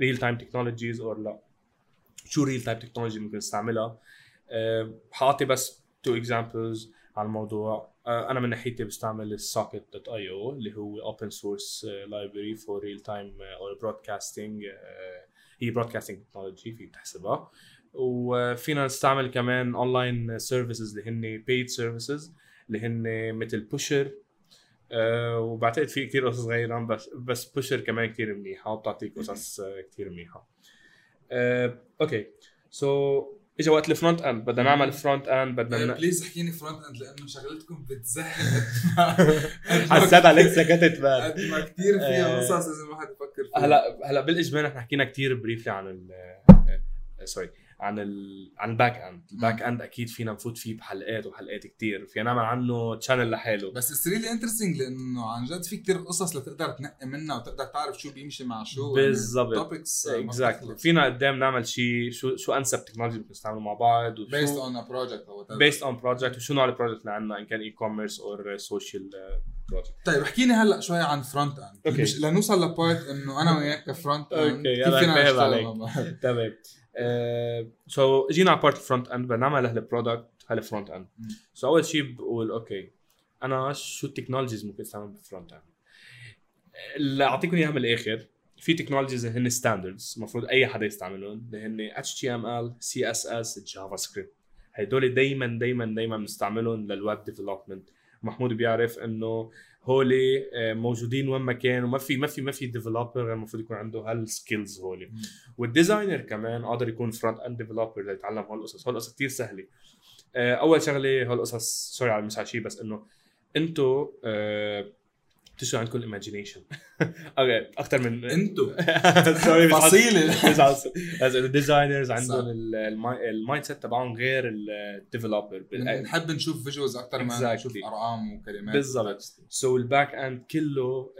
real time technologies اور لا. شو real time technology ممكن نستعملها؟ حاعطي بس two examples على الموضوع. أه أنا من ناحيتي بستعمل ال socket dot IO اللي هو open source library for real time أو broadcasting هي broadcasting technology فيك تحسبها. وفينا نستعمل كمان online services اللي هن paid services اللي هن مثل Pusher أه وبعتقد في كثير قصص غيرها بس بس Pusher كمان كثير منيحة وبتعطيك قصص كثير منيحة. okay so so, اجى وقت ال front end بدنا نعمل front end بدنا please احكيني front end لأنه شغلتكم بتزهق. حسيت عليك سكتت بال قد ما كثير فيها قصص لازم الواحد يفكر فيها. هلأ هلأ بالإجمال نحن حكينا كثير briefly عن sorry عن ال عن ال back end ال back end أكيد فينا نفوت فيه بحلقات وحلقات كتير. فينا نعمل عنه channel لحاله. بس it's really interesting لأنه عن جد في كتير قصص لتقدر تنقي منها وتقدر تعرف شو بيمشي مع شو بالضبط. topics exactly فينا قدام نعمل شيء شو شو أنسب technology ممكن نستعمله مع بعض وشو based on project أو based on project وشو نوع ال project اللي عندنا إن كان e-commerce أو social project طيب احكي هلأ شوي عن front end okay. مش لنوصل ل part إنه أنا وياك ك front end okay يلا فينا عليك؟ تمام. so جينا على part ال front end بدنا نعمل هال product هال front end. so أول شيء بقول okay أنا شو ال technologies ممكن استعمل بال front end اللي أعطيكم إياها من الآخر. في technologies هن standards المفروض أي حدا يستعملهم اللي هن HTML CSS JavaScript هدول دائما دائما دائما بنستعملهم لل web development محمود بيعرف إنه هولي آه، موجودين وين ما كان وما في ما في ما في developer المفروض يكون عنده هال skills هولي. وال designer كمان قادر يكون front end developer ليتعلم هالقصص. هالقصص كثير سهلة. آه، أول شغلة هالقصص sorry على شيء بس إنه أنتو آه، بتشتغل عندكم ال imagination okay أكثر من انتو sorry فصيله بس ال designers <laughs> عندهم ال mindset تبعهم غير ال developer بنحب نشوف visuals أكثر ما. نشوف أرقام وكلمات. بالضبط. so ال back end كله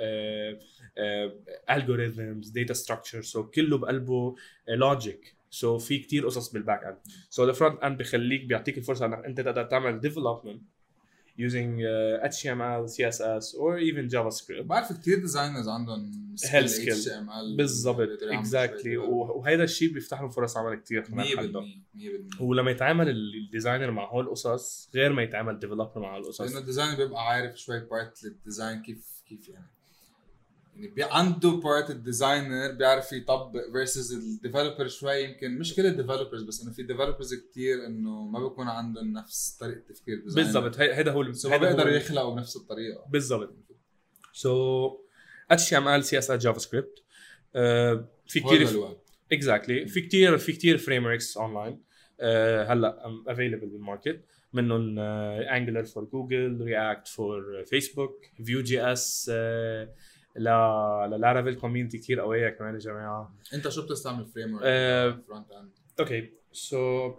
algorithms data structure so كله بقلبه logic so في كتير قصص بال back end so ال front end بخليك بيعطيك الفرصة إنك أنت تقدر تعمل development using uh, HTML, CSS or even JavaScript. بعرف كثير designers عندهم skill. HTML بالضبط exactly وهذا الشيء بيفتح لهم فرص عمل كثير 100% كمان حدا 100% ولما يتعامل ال designer مع هول القصص غير ما يتعامل developer مع هول لأنه القصص ال designer بيبقى عارف شوي part لل design كيف كيف يعني. يعني بي عنده part ال designer بيعرف يطبق versus ال developer شوي. يمكن مش كل ال developers بس إنه في developers كتير إنه ما بيكون عندهم نفس طريقة تفكير بالضبط. هي- هيدا هو ال- so ما بيقدروا ال- يخلقوا بنفس الطريقة. بالضبط. so HTML CSS JavaScript في كثير كثير exactly في كتير في كتير frameworks online هلا available بال market منهم Angular for Google React for Facebook Vue JS لا ل Laravel community كثير قوية كمان يا جماعة. انت شو بتستعمل frame آه، work front end okay so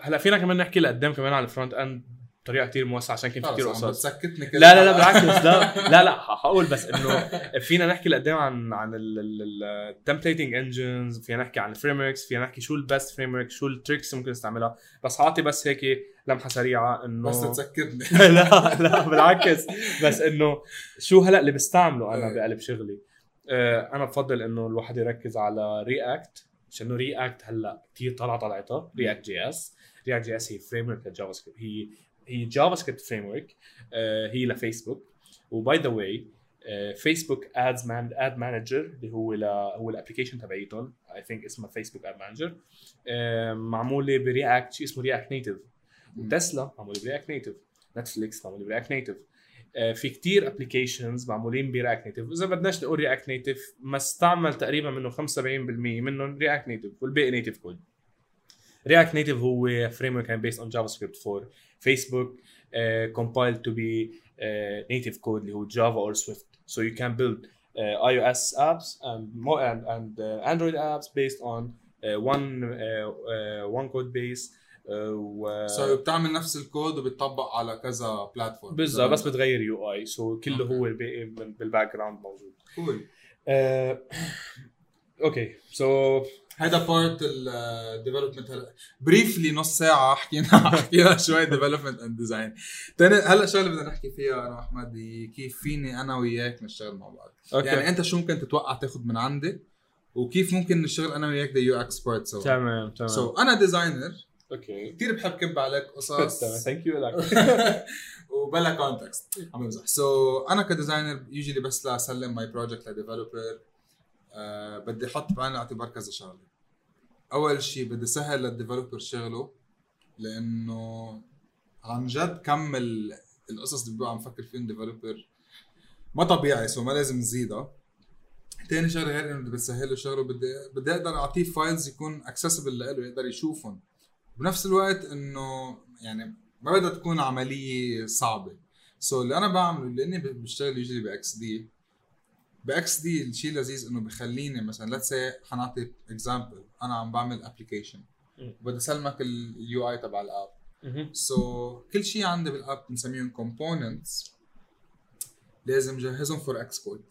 هلا فينا كمان نحكي لقدام كمان على ال front end بطريقة كثير موسعة عشان كان في كثير قصص بتسكتني لا لا لا بالعكس لا لا لا حقول بس إنه فينا نحكي لقدام عن عن ال templating engines فينا نحكي عن ال frameworks فينا نحكي شو ال best framework شو ال tricks ممكن نستعملها. بس حاعطي بس هيك لمحة سريعة إنه بس تسكتني. <laughs> لا لا بالعكس. بس إنه شو هلأ اللي بستعمله أنا إيه. بقلب شغلي؟ آه، أنا بفضل إنه الواحد يركز على React عشان React هلأ كثير طلع طلعتها React JS React JS هي framework لل JavaScript هي هي JavaScript framework هي ل Facebook و by the way Facebook Ads Man Ad Manager اللي هو ل هو ال application تبعيتهم. I think اسمها Facebook Ad Manager معموله ب React شيء اسمه React Native و Tesla معموله ب React Native Netflix معموله ب React Native آه، في كتير applications معمولين ب React Native وإذا بدناش نقول React Native ما استعمل تقريبا منه 75% منهم React Native والباقي native code React Native هو framework based on JavaScript for Facebook compiled to be uh, native code اللي هو Java or Swift. So you can build uh, iOS apps and mo- and, and uh, Android apps based on uh, one uh, uh, one code base uh, و- so بتعمل نفس الكود وبتطبق على كذا platform بالضبط بس بتغير UI so كله okay. هو الباقي بال- بال background موجود. cool آه، okay so هيدا part ال development هلا briefly نص ساعة حكينا حكينا شوي development and design تاني هلا شغله بدنا نحكي فيها أنا وأحمد هي كيف فيني أنا وياك نشتغل مع بعض. okay. يعني أنت شو ممكن تتوقع تاخذ من عندي؟ وكيف ممكن نشتغل أنا وياك the UX part سوا؟ تمام تمام. so أنا designer okay. كثير بحب كب عليك قصص. thank you لك وبلا context عم بمزح. so أنا ك designer usually بس لاسلم my project ل developer آه بدي أحط بعين الاعتبار كذا شغلة. أول شيء بدي سهل لل developer شغله لأنه عن جد كم ال- القصص اللي بيبقى عم فكر فيهم developer ما طبيعي so ما لازم نزيدها تاني شغلة غير إنه بتسهل له شغله بدي بدي أقدر أعطيه files يكون accessible له يقدر يشوفهم. بنفس الوقت إنه يعني ما بدها تكون عملية صعبة. so اللي أنا بعمله لاني ب- بشتغل usually ب XD ب XD الشيء اللذيذ إنه بخليني مثلا let's say حنعطي example أنا عم بعمل application مم. بدي أسلمك ال UI تبع ال app. so, كل شيء عندي بال app بنسميهم components لازم جهزهم for Xcode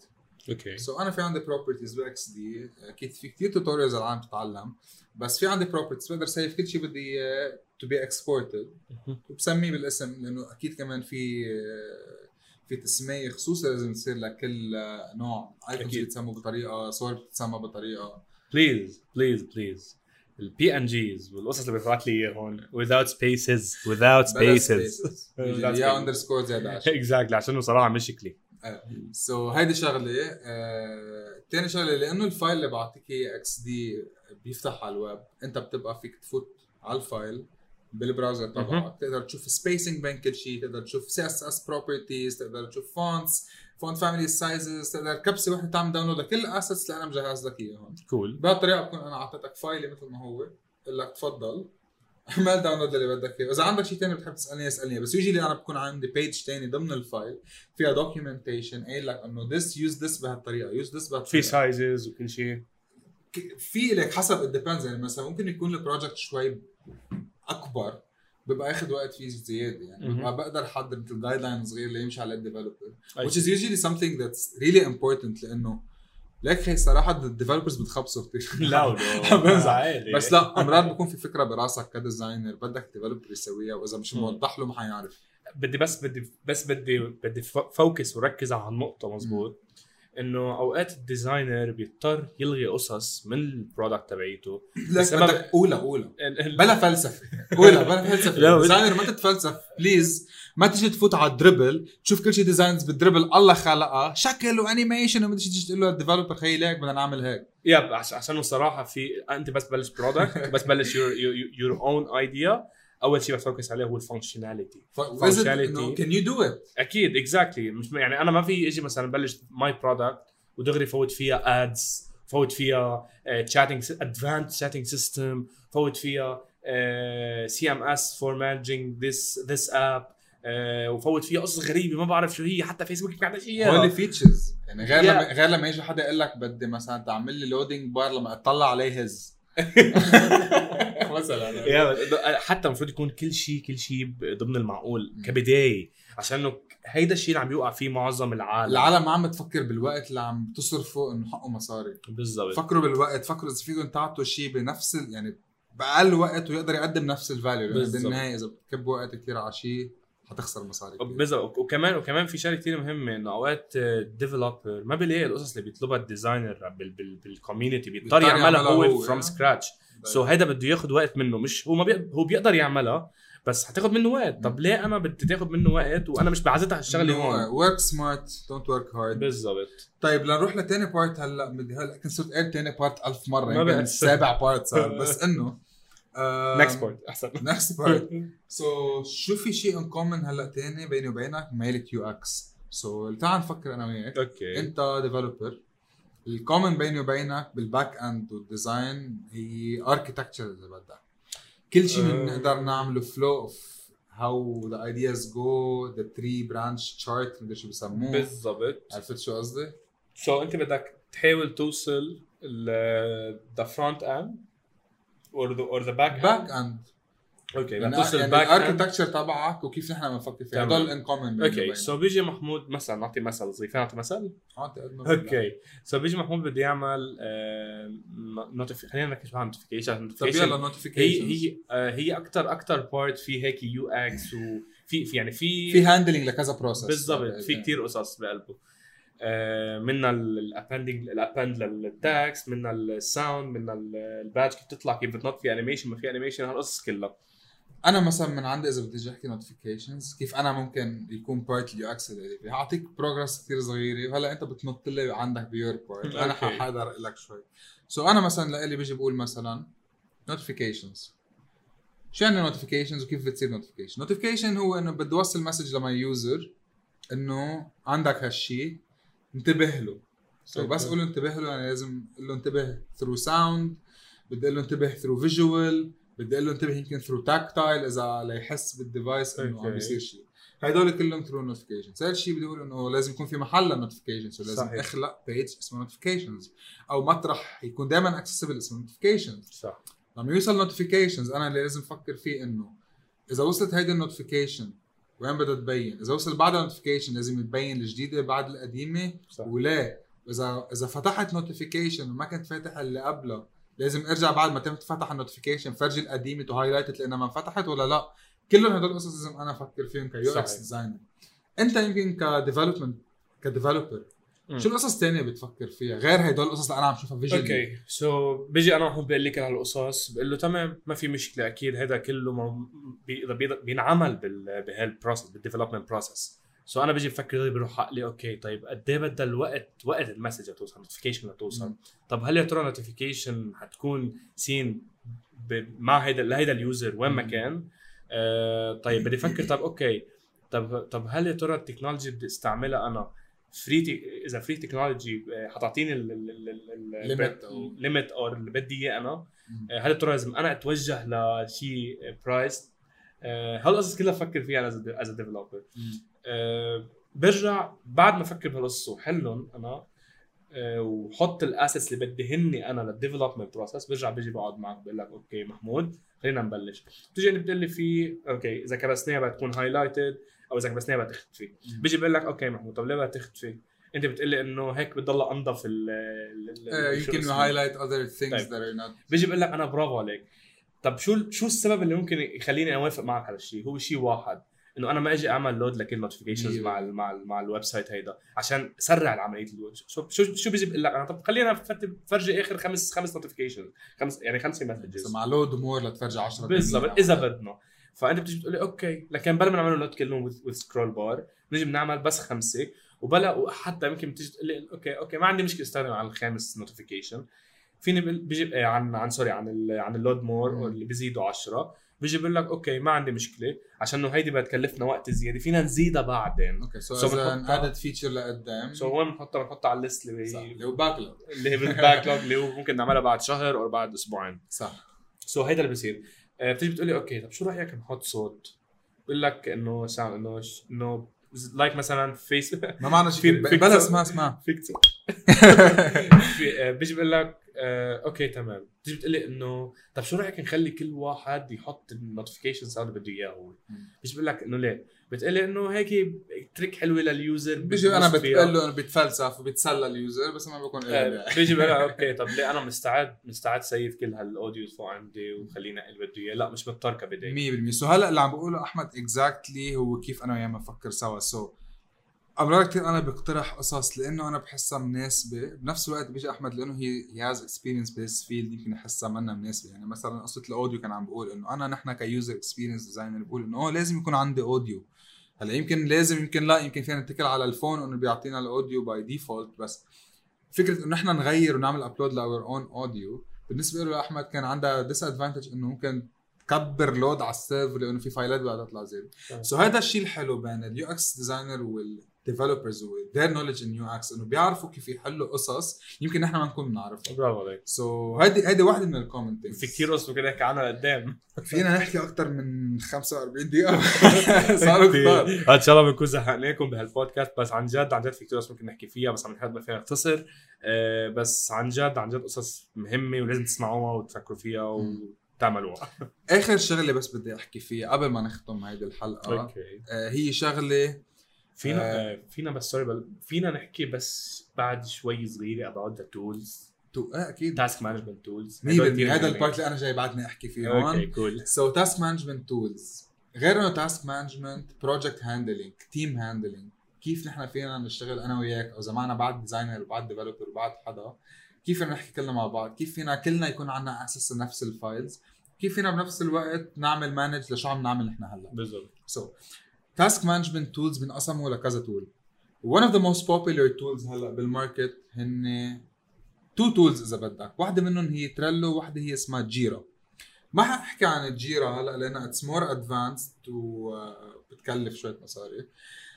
okay. so أنا في عندي properties ب XD. أكيد في كثير tutorials العالم تتعلم. بس في عندي properties بقدر save كل شيء بدي إياه to be exported. وبسميه بالاسم لأنه أكيد كمان في في تسمية خصوصا لازم تصير لكل نوع. icons أكيد. بيتسموا بطريقة صور بتتسمى بطريقة. please please please ال PNGs والقصص اللي بيبعت لي إياهم. Without spaces without spaces. <laughs> يا underscore زيادة <laughs> عشان exactly عشان صراحة مشكله so هيدي شغلة آه، تاني شغلة لأنه ال file اللي بعطيك اياه XD بيفتح على الويب. أنت بتبقى فيك تفوت على ال file. بال browser. تبعك تقدر تشوف spacing بين كل شيء تقدر تشوف CSS properties تقدر تشوف fonts font family sizes تقدر كبسة وحدة تعمل download لكل ال assets اللي أنا مجهز لك إياهم. cool بهالطريقة بكون أنا أعطيتك file مثل ما هو بقول لك تفضل. <laughs> اعمل download اللي بدك إياه. إذا عندك شيء ثاني بتحب تسألني اسألني. بس usually أنا بكون عندي page ثاني ضمن ال file فيها documentation قايل لك إنه this use this بهالطريقة use في بهالطريقة. sizes وكل شيء. في لك حسب it depends يعني مثلا ممكن يكون ال project شوي أكبر بيبقى ياخذ وقت فيه زيادة يعني. ببقى بقدر أحضر مثل guideline صغير ليمشي على ال developer which is usually something that's really important لأنه لك هي صراحة ال developers بتخبصوا كثير <laughs> <laughs> لا. عادي. بس لا امرات بكون في فكرة براسك ك designer بدك ال developer يسويها وإذا مش. موضح له ما حيعرف. بدي بس بدي بس بدي بدي focus وركز على النقطه مزبوط؟ إنه أوقات ال designer بيضطر يلغي قصص من ال product تبعيته. بدك اولى اولى بلا فلسفة. اولى بلا فلسفة. لا، designer ما تتفلسف. please ما تيجي تفوت على ال Dribbble تشوف كل شيء designs بال Dribbble الله خلقها شكل و animation وما تيجي تقول له ال developer خيي ليك بدنا نعمل هيك. عش- عشان الصراحة في أنت بس بلش product بس بلش your your own idea أول شيء ب focus عليه هو ال functionality. can you do it أكيد exactly مش يعني أنا ما في أجي مثلا بلش my product ودغري فوت فيها ads فوت فيها chatting advanced chatting system فوت فيها CMS for managing this this app وفوت فيها قصص غريبة ما بعرف شو هي حتى فيسبوك ما عندهاش هول إياها. features يعني غير Yeah. لما غير لما يجي حدا يقول لك بدي مثلا تعمل لي loading bar لما أطلع عليه هز <laughs> مثلا. يا حتى المفروض يكون كل شيء كل شيء ضمن المعقول كبداية. عشان إنه هيدا الشيء اللي عم يوقع فيه معظم العالم. العالم ما عم تفكر بالوقت اللي عم تصرفه إنه حقه مصاري. بالضبط. فكروا بالوقت فكروا إذا فيكم تعطوا شيء بنفس يعني بأقل وقت ويقدر يقدم نفس ال value يعني. بالنهاية إذا بتكب وقت كثير على شيء حتخسر مصاري كتير. بالضبط وكمان وكمان في شغلة كثير مهمه انه أوقات ال developer ما بيلاقي القصص اللي بيطلبها ال designer بال community بيضطر يعملها هو from. scratch so هيدا بده ياخذ وقت منه. مش هو ما بي... هو بيقدر يعملها بس حتاخذ منه وقت. طب ليه أنا بدي تاخذ منه وقت وأنا مش بعزتها هالشغله هون؟ work smart don't work hard بالضبط. طيب لنروح لتاني part هلا هلا كنت صرت قايل تاني part ألف ما يمكن بقى. سابع part صار. <laughs> بس إنه next point أحسن. next part so شو في شيء in common هلأ تاني بيني وبينك؟ ميلة UX so تعال نفكر أنا وياك. okay. أنت developer ال common بيني وبينك بال back end وال design هي architecture إذا بدك. كل شيء أه. بنقدر نعمله flow of how the ideas go the tree branch chart مدري شو بسموه. بالضبط. عرفت شو قصدي؟ so أنت بدك تحاول توصل the front end or the or the back back end okay بدك يعني, يعني back end ال architecture تبعك وكيف نحن بنفكر فيه تمام. هدول in common okay so بيجي محمود مثلا نعطي مثل فينا نعطي مثل؟ okay so بيجي محمود بده يعمل notifi خلينا نركز على notification طب يلا هي notification هي آه، هي أكثر أكثر part في هيك UX وفي في يعني في في handling لكذا process بالضبط في كتير قصص بقلبه. آه، منا ال appending ال append لل text منا ال sound منا ال badge كيف تطلع؟ كيف بتنط؟ في animation ما في animation هالقصص كلها؟ أنا مثلا من عندي إذا بدي أحكي notifications كيف أنا ممكن يكون part ال UX هعطيك progress كثير صغيره وهلا أنت بتنط لي عندك ب your part <laughs> أنا. ححضر لك شوي. so أنا مثلا لإلي بيجي بقول مثلا notifications شو يعني notifications وكيف بتصير notification notification هو إنه بدي أوصل message ل my user إنه عندك هالشيء انتبه له so بس okay. أقول له انتبه له يعني لازم أقول له انتبه through sound بدي أقول له انتبه through visual بدي أقول له انتبه يمكن through tactile إذا ليحس بال device إنه عم. بيصير شيء هدول كلهم through notification ثالث شيء بدي أقول إنه لازم يكون في محل لل notifications لازم صحيح. أخلق page اسمه notifications أو مطرح يكون دائما accessible اسمه notifications صح لما يوصل notifications أنا اللي لازم أفكر فيه إنه إذا وصلت هيدي ال notification وين بدها تبين إذا وصل بعدها notification لازم تبين الجديدة بعد القديمة صح ولا إذا إذا فتحت notification وما كنت فاتح اللي قبلها لازم ارجع بعد ما تم تفتح ال notification فرجي القديمة to highlighted لأنها ما انفتحت ولا لا كلهم هدول القصص لازم أنا أفكر فيهم ك UX. designer أنت يمكن ك development ك developer. شو القصص الثانية بتفكر فيها؟ غير هدول القصص اللي أنا عم شوفها vision. Okay so بيجي أنا محمود بقول لك هالقصص بقول له تمام ما في مشكلة أكيد هذا كله بينعمل بال بهال process بال development process so أنا بيجي بفكر بروح عقلي okay طيب قد إيه بدها الوقت وقت ال message لتوصل notification لتوصل مم. طب هل يا ترى notification حتكون seen ب- مع هيدا لهيدا ال user وين ما. كان؟ آه طيب بدي أفكر طب okay طب طب هل يا ترى ال technology بدي استعملها أنا؟ Free إذا free technology حتعطيني limit أو اللي بدي إياه أنا. آه، هل يا ترى لازم أنا أتوجه لشيء price هالقصص كلها بفكر فيها as a developer. آه، برجع بعد ما أفكر بهالقصص وحلهم أنا آه، وحط الاسس اللي بدي هني أنا لل development process برجع بيجي بقعد معك بقول لك okay محمود خلينا نبلش. بتيجي انت بتقول لي في okay إذا كبسناها بدها تكون highlighted أو إذا كبسناها بدها تختفي. بيجي بقول لك okay محمود طب ليه بدها تختفي أنت بتقول لي إنه هيك بتضلها أنظف ال يمكن؟ Highlight other things. That are not بيجي بقول لك أنا برافو عليك. طب شو شو السبب اللي ممكن يخليني أوافق معك على الشيء؟ هو شيء واحد إنه أنا ما إجي أعمل load لكل notifications أيوة. مع ال مع ال مع ال website هيدا عشان سرع العملية ال load شو شو شو بيجي بقول لك؟ أنا طب خلينا فرجي آخر خمس خمس notification خمس يعني خمسة messages مع load more لتفرجي 10 بالضبط إذا بدنا. فأنت بتيجي بتقول لي okay. لكن بلا ما نعمل load كلهم with scroll bar نجي بنعمل بس خمسة. وبلا وحتى يمكن بتيجي تقول لي okay okay ما عندي مشكلة استخدم على الخامس notification فيني بيجي آه، عن عن sorry عن ال عن ال load more. اللي بيزيدوا 10 بيجي بيقول لك okay ما عندي مشكلة. عشان انه هيدي بتكلفنا وقت زيادة. فينا نزيدها بعدين. Okay so So as added feature لقدام. So وين بنحطها بنحطها على ال list اللي صح هي اللي هو backlog اللي هي بال backlog اللي هو ممكن نعملها بعد شهر أو بعد أسبوعين. صح. So هيدا اللي بصير بتيجي بتقول لي okay طب شو رأيك نحط صوت؟ بقول لك إنه sound إنه إنه like مثلا فيس ما معنى شيء بلا اسمها اسمها fake آه، بيجي بقول لك آه، okay تمام. بتيجي بتقول لي إنه طب شو رأيك نخلي كل واحد يحط ال notification sound اللي بده إياه هو؟ بيجي بقول لك إنه ليه؟ بتقول لي إنه هيك trick حلوة لل user بيجي أنا. بتقول له إنه بيتفلسف وبيتسلى ال user بس ما بيكون آه، له بيجي بقول <laughs> okay طب ليه أنا مستعد مستعد save كل هال audio فوق عندي وخليني اللي بده اياه لا مش مضطر كبداية. 100% so هلأ اللي عم بقوله أحمد exactly هو كيف أنا وياه بنفكر سوا. So امرار كثير أنا بقترح قصص لأنه أنا بحسها مناسبة. بنفس الوقت بيجي أحمد لأنه he he has experience ب his field يمكن يحسها منا مناسبة. يعني مثلا قصة ال audio كان عم بقول إنه أنا نحن ك user experience designer بقول إنه آه لازم يكون عندي audio. هلأ يمكن لازم يمكن لا يمكن فينا نتكل على ال phone انه بيعطينا ال audio by default بس فكرة إنه نحن نغير ونعمل upload ل our own audio بالنسبة له أحمد كان عندها disadvantage إنه ممكن تكبر load على ال server لأنه في file ات بدها تطلع زياده. So هذا الشيء الحلو بين ال UX designer وال developers with their knowledge in UX إنه بيعرفوا كيف يحلوا قصص. يمكن نحن ما نكون بنعرفها برافو عليك. So هيدي هيدي واحدة من ال common في كثير قصص ممكن نحكي عنها قدام. فينا نحكي أكثر من 45 دقيقة. <laughs> <laughs> صاروا كثار إن شاء الله بنكون زهقناكم بهالبودكاست بس عن جد عن جد في كثير قصص ممكن نحكي فيها بس عم نحب فيها نختصر آه، بس عن جد عن جد قصص مهمة ولازم تسمعوها وتفكروا فيها وتعملوها. آخر شغلة بس بدي أحكي فيها قبل ما نختم هيدي الحلقة. Okay. آه هي شغلة فينا آه. آه، فينا بس sorry فينا نحكي بس بعد شوي صغيرة about the tools. To آه أكيد. Task management tools 100% هذا ال part اللي أنا جاي بعدني أحكي فيه okay هون. Cool So task management tools غير إنه task management project handling team handling كيف نحن فينا نشتغل أنا وياك؟ أو معنا بعد designer وبعد developer وبعد حدا. كيف فينا نحكي كلنا مع بعض؟ كيف فينا كلنا يكون عندنا access لنفس ال files كيف فينا بنفس الوقت نعمل manage لشو عم نعمل نحن هلأ؟ بالضبط. So task management tools بينقسموا لكذا tool one of the most popular tools هلأ بال market هن two tools إذا بدك. واحدة منهم هي تريلو واحدة هي اسمها جيرا ما حاحكي عن الجيرا هلأ لانها it's more advanced وبتكلف شوية مصاري.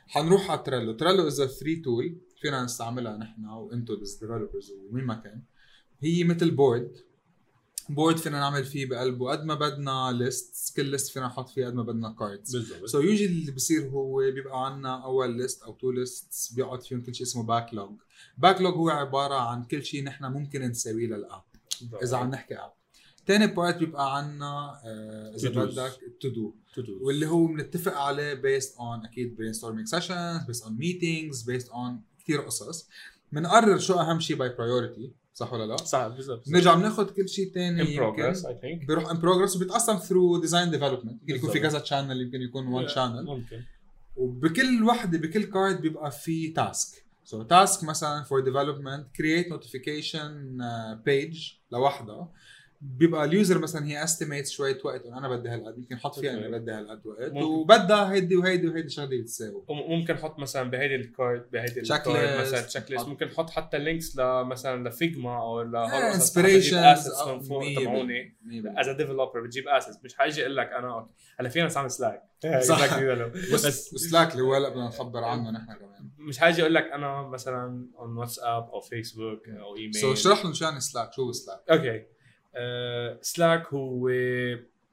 حنروح على تريلو تريلو is free tool فينا نستعملها نحن وإنتو developers ومين ما كان. هي مثل board board فينا نعمل فيه بقلبه قد ما بدنا lists كل list فينا نحط فيه قد ما بدنا cards بالضبط. So usually اللي بصير هو بيبقى عندنا أول list أو two lists بيقعد فيهم كل شيء اسمه backlog backlog هو عبارة عن كل شيء نحن ممكن نسويه لل app إذا عم نحكي app تاني part بيبقى عندنا آه، إذا. بدك to do. واللي هو بنتفق عليه based on أكيد brainstorming sessions based on meetings based on كثير قصص. بنقرر شو أهم شيء by priority صح ولا لا؟ صح بالضبط بنرجع بناخذ كل شيء ثاني in progress I think. بيروح in progress وبيتقسم through design development يمكن يكون في. كذا channel يمكن يكون one channel ممكن. وبكل وحدة بكل card بيبقى في task so task مثلا for development create notification page لوحدها بيبقى ال user مثلا هي estimate شوية وقت انه أنا بدي هالقد يمكن حط فيها. انه بدي هالقد وقت ممكن. وبدها هيدي وهيدي وهيدي شغله بتساوي. وممكن نحط مثلا بهيدي ال card بهيدي. ال card مثلا checklist ممكن نحط حتى links لمثلا ل Figma أو ل inspiration assets من فوق تبعوني. as developer بتجيب assets مش حاجي أقول لك أنا okay. هلا فينا نستعمل Slack <laughs> صح. <laughs> بس Slack اللي هو هلا بدنا نخبر عنه نحن كمان. مش حاجي أقول لك أنا مثلا on WhatsApp أو فيسبوك أو email so اشرح لهم شو يعني Slack شو Slack okay. Slack هو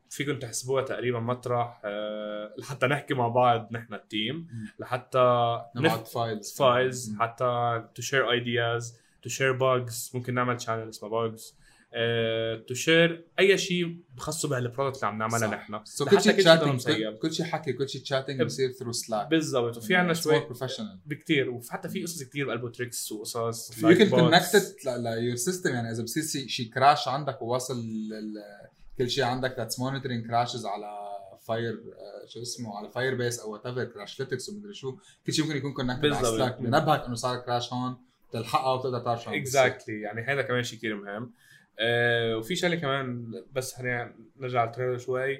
فيكم تحسبوها تقريبا مطرح آه، لحتى نحكي مع بعض نحن ال team لحتى نبعت files files حتى to share ideas to share bugs ممكن نعمل channel اسمه bugs to share أي شيء بخصه بهال product اللي عم نعملها. نحن so كل شيء كل شيء chatting. كل شيء حكي كل شيء chatting بصير through Slack بالضبط وفي عندنا شوي professional بكتير وحتى في قصص كتير بقلبه tricks وقصص you can. connected ل your system يعني إذا بصير شي- شي crash عندك وواصل كل شيء عندك that's monitoring crashes على Fire شو اسمه على Firebase أو whatever Crashlytics ومدري شو كل شيء ممكن يكون connected على بالضبط. Slack بنبهك إنه صار crash هون تلحقها وتقدر تعرف شو عم. Exactly يعني هذا كمان شيء كثير مهم آه وفي شغلة كمان بس خلينا نرجع ل Trello شوي.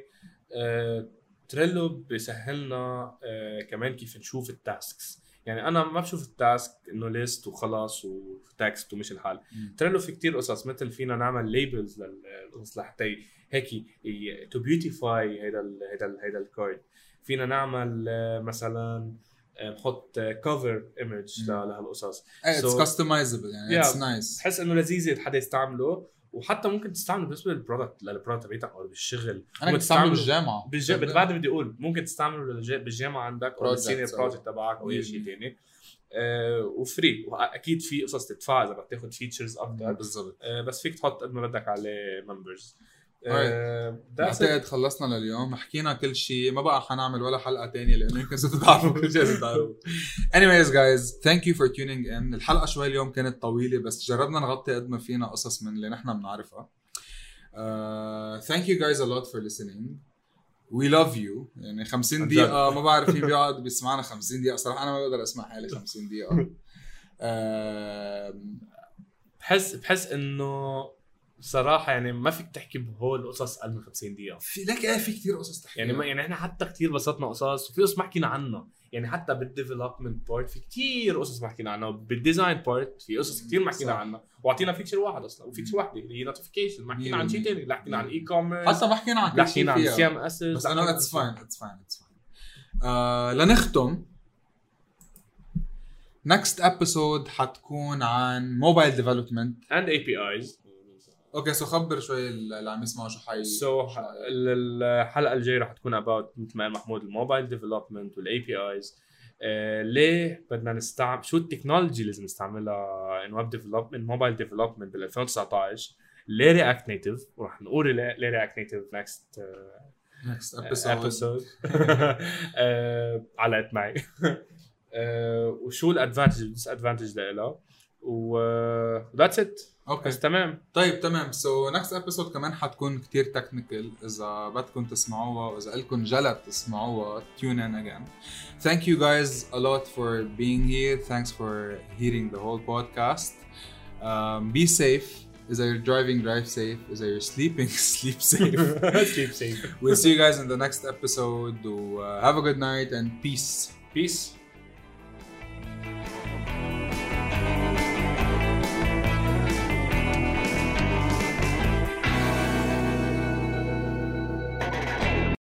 آه Trello بيسهلنا آه كمان كيف نشوف ال tasks. يعني أنا ما بشوف ال task إنه list وخلاص و text ومش الحال. Trello في كتير قصص مثل فينا نعمل labels للقصص لحتى هيك to beautify هيدا ال هيدا ال هيدا ال card فينا نعمل آه، مثلا آه، نحط cover image مم. لهالقصص. It's customizable يعني it's. nice بحس إنه لذيذ حدا يستعمله. وحتى ممكن تستعمله بالنسبة لل product لل product تبعتك أو بالشغل. أنا بستعمله بالجامعة. بالج... بعد بدي أقول ممكن تستعمله بالجامعة عندك أو بال senior project تبعك أو أي شيء. ثاني آه و free وأكيد في قصص تدفع إذا بدك تاخذ features أكثر بالضبط آه بس فيك تحط قد ما بدك عليه members بعتقد خلصنا لليوم. حكينا كل شيء ما بقى حنعمل ولا حلقة تانية لأنه يمكن صرتوا تعرفوا <laughs> كل شيء لازم تعرفوا anyways guys thank you for tuning in. الحلقة شوي اليوم كانت طويلة بس جربنا نغطي قد ما فينا قصص من اللي نحن بنعرفها. uh, thank you guys a lot for listening. We love you. يعني 50 عن جد. دقيقة ما بعرف مين <laughs> بيقعد بيسمعنا 50 دقيقة. صراحة أنا ما بقدر أسمع حالي 50 دقيقة. <laughs> آم، بحس بحس إنه صراحة يعني ما فيك تحكي بهول القصص أقل من 50 دقيقة. في لك إيه في كثير قصص تحكي يعني ما يعني إحنا حتى كثير بسطنا قصص وفي قصص ما حكينا عنها. يعني حتى بال development part في كثير قصص ما حكينا عنها بال design part في قصص كثير ما حكينا. عنها. واعطينا feature واحد أصلا و feature واحدة اللي هي notification ما حكينا عن شيء ثاني لا حكينا عن e-commerce حتى ما حكينا عن كل شيء حكينا عن CMS بس انه it's fine it's fine اتس فاين لنختم. Next episode حتكون عن mobile development and APIs Okay so خبر شوي اللي عم يسمعوا شو حي so الحلقة الجاية رح تكون about مثل ما قال محمود ال mobile development وال APIs ليه بدنا نستعمل شو ال technology لازم نستعملها in web development mobile development بال 2019 ليه React Native ورح نقول ليه React Native next episode. <laughs> <laughs> Episode علقت معي. <laughs> آه، وشو ال advantage وال disadvantage لها و ذاتس ات اوكي بس تمام طيب تمام سو نكست ابيسود كمان حتكون كتير تكنيكال اذا بدكم تسمعوها واذا لكم جلد تسمعوها tune in again thank you guys a lot for being here thanks for hearing the whole podcast um, be safe إذا you're driving drive safe إذا you're sleeping sleep <laughs> safe <laughs> sleep safe we'll see you guys in the next episode و, uh, have a good night and peace peace